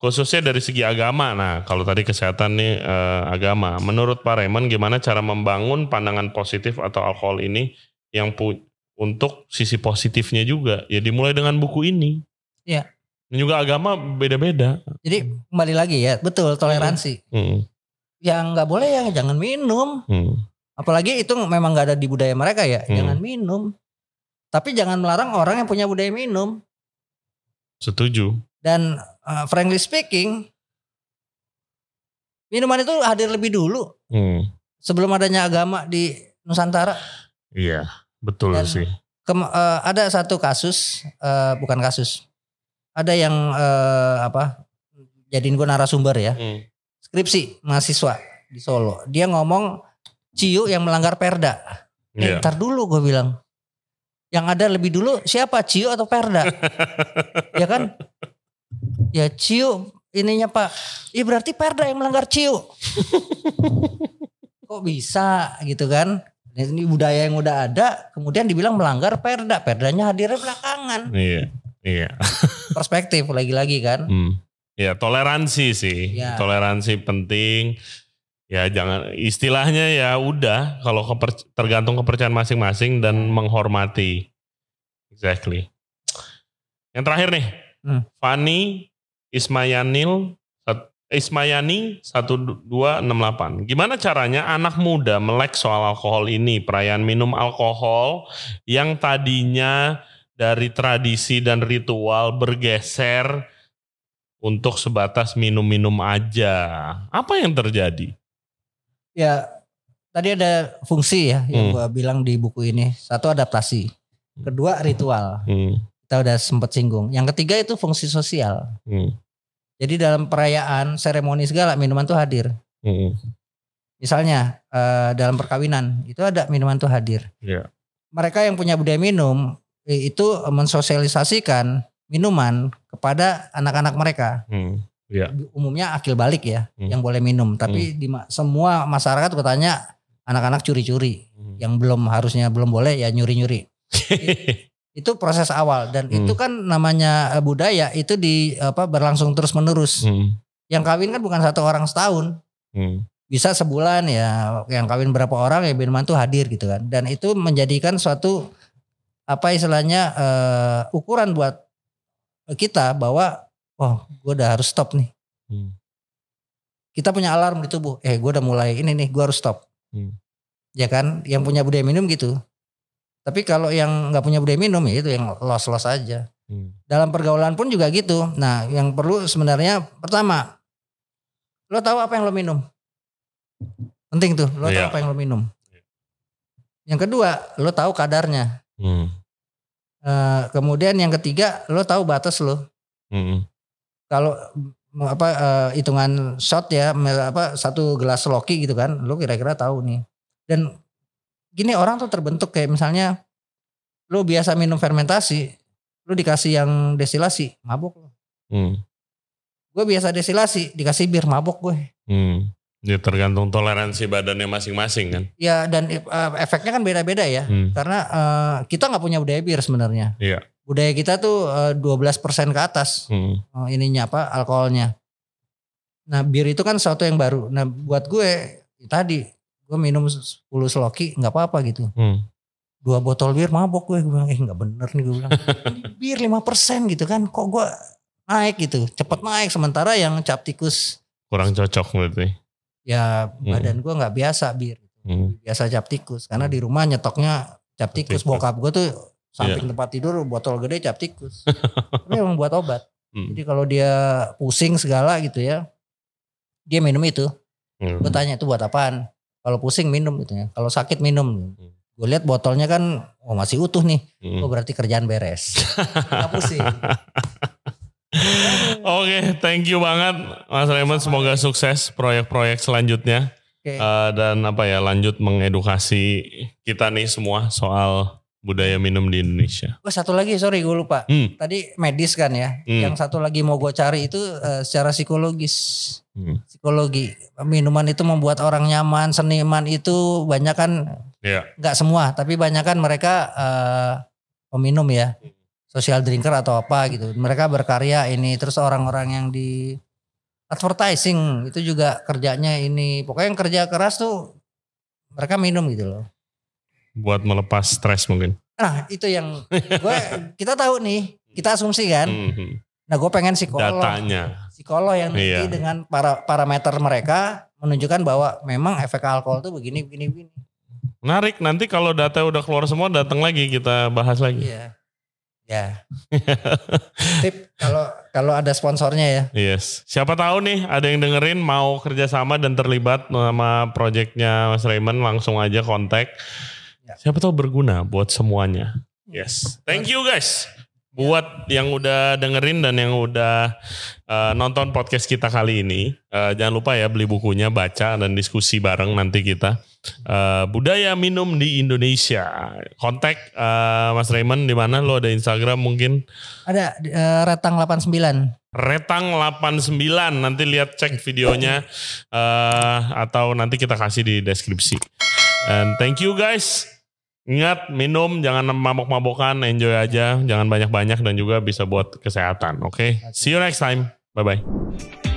Speaker 2: khususnya dari segi agama. Nah, kalau tadi kesehatan nih eh, agama, menurut Pak Raymond gimana cara membangun pandangan positif atau alkohol ini yang pu- untuk sisi positifnya juga? Ya dimulai dengan buku ini.
Speaker 1: Iya.
Speaker 2: Dan juga agama beda-beda.
Speaker 1: Jadi kembali lagi ya, betul toleransi.
Speaker 2: Hmm,
Speaker 1: Yang nggak boleh ya jangan minum.
Speaker 2: hmm,
Speaker 1: Apalagi itu memang nggak ada di budaya mereka ya,
Speaker 2: Hmm.
Speaker 1: jangan minum. Tapi jangan melarang orang yang punya budaya minum.
Speaker 2: setuju.
Speaker 1: Dan uh, frankly speaking, minuman itu hadir lebih dulu
Speaker 2: Hmm,
Speaker 1: sebelum adanya agama di Nusantara.
Speaker 2: Iya, betul
Speaker 1: Dan-
Speaker 2: sih.
Speaker 1: Kem- eh, ada satu kasus, eh, bukan kasus, ada yang eh, apa? Jadiin gue narasumber ya,
Speaker 2: Hmm,
Speaker 1: skripsi mahasiswa di Solo. Dia ngomong Ciu yang melanggar Perda. Eh,
Speaker 2: Iya.
Speaker 1: ntar dulu gue bilang, yang ada lebih dulu siapa Ciu atau Perda? ya kan? Ya Ciu ininya Pak. Ya berarti Perda yang melanggar Ciu. Kok bisa gitu kan? Ini budaya yang udah ada, kemudian dibilang melanggar Perda. Perdanya hadirnya belakangan.
Speaker 2: Iya, iya.
Speaker 1: Perspektif lagi-lagi kan.
Speaker 2: Hmm. Ya toleransi sih,
Speaker 1: Ya.
Speaker 2: toleransi penting. Ya jangan istilahnya ya udah kalau keper- tergantung kepercayaan masing-masing dan menghormati. Exactly. Yang terakhir nih,
Speaker 1: Hmm.
Speaker 2: Fani Ismayanil sat- Ismayani 1268. Gimana caranya anak muda melek soal alkohol ini, perayaan minum alkohol yang tadinya dari tradisi dan ritual bergeser untuk sebatas minum-minum aja. Apa yang terjadi?
Speaker 1: Ya tadi ada fungsi ya yang
Speaker 2: Hmm.
Speaker 1: gua bilang di buku ini. Satu adaptasi, kedua ritual.
Speaker 2: Hmm,
Speaker 1: Kita udah sempat singgung. Yang ketiga itu fungsi sosial.
Speaker 2: hmm,
Speaker 1: Jadi dalam perayaan, seremoni segala minuman tuh hadir.
Speaker 2: hmm,
Speaker 1: Misalnya eh, dalam perkawinan itu ada minuman tuh hadir.
Speaker 2: Iya.
Speaker 1: Mereka yang punya budaya minum itu mensosialisasikan minuman kepada anak-anak mereka.
Speaker 2: hmm. Iya.
Speaker 1: Umumnya akil balik ya
Speaker 2: Hmm.
Speaker 1: yang boleh minum. Tapi di ma- semua masyarakat katanya anak-anak curi-curi.
Speaker 2: Hmm.
Speaker 1: Yang belum harusnya belum boleh ya nyuri-nyuri. Itu proses awal dan
Speaker 2: Hmm.
Speaker 1: itu kan namanya eh, budaya itu di apa berlangsung terus menerus.
Speaker 2: Hmm,
Speaker 1: Yang kawin kan bukan satu orang setahun.
Speaker 2: hmm,
Speaker 1: bisa sebulan ya yang kawin berapa orang ya minuman tuh hadir gitu kan dan itu menjadikan suatu apa istilahnya eh, ukuran buat kita bahwa oh gue udah harus stop nih
Speaker 2: hmm.
Speaker 1: kita punya alarm di tubuh eh gue udah mulai ini nih gue harus stop
Speaker 2: Hmm.
Speaker 1: ya kan yang punya budaya minum gitu tapi kalau yang nggak punya budaya minum ya itu yang los los aja
Speaker 2: Hmm.
Speaker 1: dalam pergaulan pun juga gitu nah yang perlu sebenarnya pertama lo tahu apa yang lo minum penting tuh lo tahu
Speaker 2: Iya.
Speaker 1: apa yang lo minum yang kedua lo tahu kadarnya
Speaker 2: Hmm.
Speaker 1: Eh, kemudian yang ketiga lo tahu batas lo
Speaker 2: Hmm.
Speaker 1: kalau apa eh, hitungan shot ya apa satu gelas loki gitu kan lo kira-kira tahu nih dan gini orang tuh terbentuk kayak misalnya lo biasa minum fermentasi lo dikasih yang destilasi mabuk lo
Speaker 2: Hmm.
Speaker 1: gue biasa destilasi dikasih bir mabok gue
Speaker 2: Hmm. Ya tergantung toleransi badannya masing-masing kan.
Speaker 1: Ya dan uh, efeknya kan beda-beda ya.
Speaker 2: Hmm.
Speaker 1: Karena uh, kita nggak punya budaya bir sebenarnya.
Speaker 2: Iya.
Speaker 1: Budaya kita tuh uh, 12% ke atas
Speaker 2: Hmm.
Speaker 1: uh, ininya apa alkoholnya. Nah bir itu kan sesuatu yang baru. Nah buat gue tadi gue minum 10 sloki nggak apa-apa gitu.
Speaker 2: Hmm.
Speaker 1: Dua botol bir mabok gue. Gue bilang eh nggak bener nih gue bilang. Bir 5% gitu kan. Kok gue naik gitu. Cepet naik. Sementara yang cap tikus
Speaker 2: Kurang cocok berarti.
Speaker 1: ya
Speaker 2: Hmm.
Speaker 1: badan gue nggak biasa bir.
Speaker 2: Hmm.
Speaker 1: biasa cap tikus karena di rumah nyetoknya cap tikus
Speaker 2: Tikus.
Speaker 1: bokap gue tuh samping
Speaker 2: Iya.
Speaker 1: tempat tidur botol gede cap tikus tapi emang buat obat
Speaker 2: Hmm.
Speaker 1: jadi kalau dia pusing segala gitu ya dia minum itu
Speaker 2: Hmm.
Speaker 1: gue tanya itu buat apaan kalau pusing minum gitu ya kalau sakit minum
Speaker 2: Hmm.
Speaker 1: gue lihat botolnya kan oh masih utuh nih
Speaker 2: Hmm.
Speaker 1: oh berarti kerjaan beres nggak pusing
Speaker 2: Oke, thank you banget Mas Raymond. Semoga sukses proyek-proyek selanjutnya
Speaker 1: Oke.
Speaker 2: Eh, dan apa ya lanjut mengedukasi kita nih semua soal budaya minum di Indonesia.
Speaker 1: oh satu lagi sorry gue lupa
Speaker 2: Hmm.
Speaker 1: tadi medis kan ya
Speaker 2: Hmm.
Speaker 1: yang satu lagi mau gue cari itu eh, secara psikologis
Speaker 2: Hmm.
Speaker 1: psikologi minuman itu membuat orang nyaman seniman itu banyak kan
Speaker 2: Ya.
Speaker 1: nggak semua tapi banyak kan mereka eh, peminum ya social drinker atau apa gitu mereka berkarya ini terus orang-orang yang di advertising itu juga kerjanya ini pokoknya yang kerja keras tuh mereka minum gitu loh
Speaker 2: Buat melepas stres mungkin.
Speaker 1: nah itu yang gue kita tahu nih kita asumsi kan
Speaker 2: Hmm.
Speaker 1: nah gue pengen psikolog
Speaker 2: Datanya.
Speaker 1: psikolog yang nanti
Speaker 2: Iya.
Speaker 1: dengan para parameter mereka menunjukkan bahwa memang efek alkohol tuh begini begini begini.
Speaker 2: Menarik. Nanti kalau data udah keluar semua datang lagi kita bahas lagi.
Speaker 1: Iya. Ya. Tip kalau kalau ada sponsornya ya.
Speaker 2: Yes. Siapa tahu nih ada yang dengerin mau kerjasama dan terlibat sama proyeknya Mas Raymond langsung aja kontak.
Speaker 1: Ya.
Speaker 2: Siapa tahu berguna buat semuanya. Yes. Thank you guys. Buat yang udah dengerin dan yang udah uh, nonton podcast kita kali ini, uh, jangan lupa ya beli bukunya, baca dan diskusi bareng nanti kita. Uh, budaya minum di Indonesia. Kontak uh, Mas Raymond di mana? Lo ada Instagram mungkin?
Speaker 1: Ada eh, Retang 89.
Speaker 2: Retang 89 nanti lihat cek videonya eh, atau nanti kita kasih di deskripsi. And thank you guys. Ingat minum jangan mabok-mabokan, enjoy aja, jangan banyak-banyak dan juga bisa buat kesehatan, oke? See you next time. Bye bye.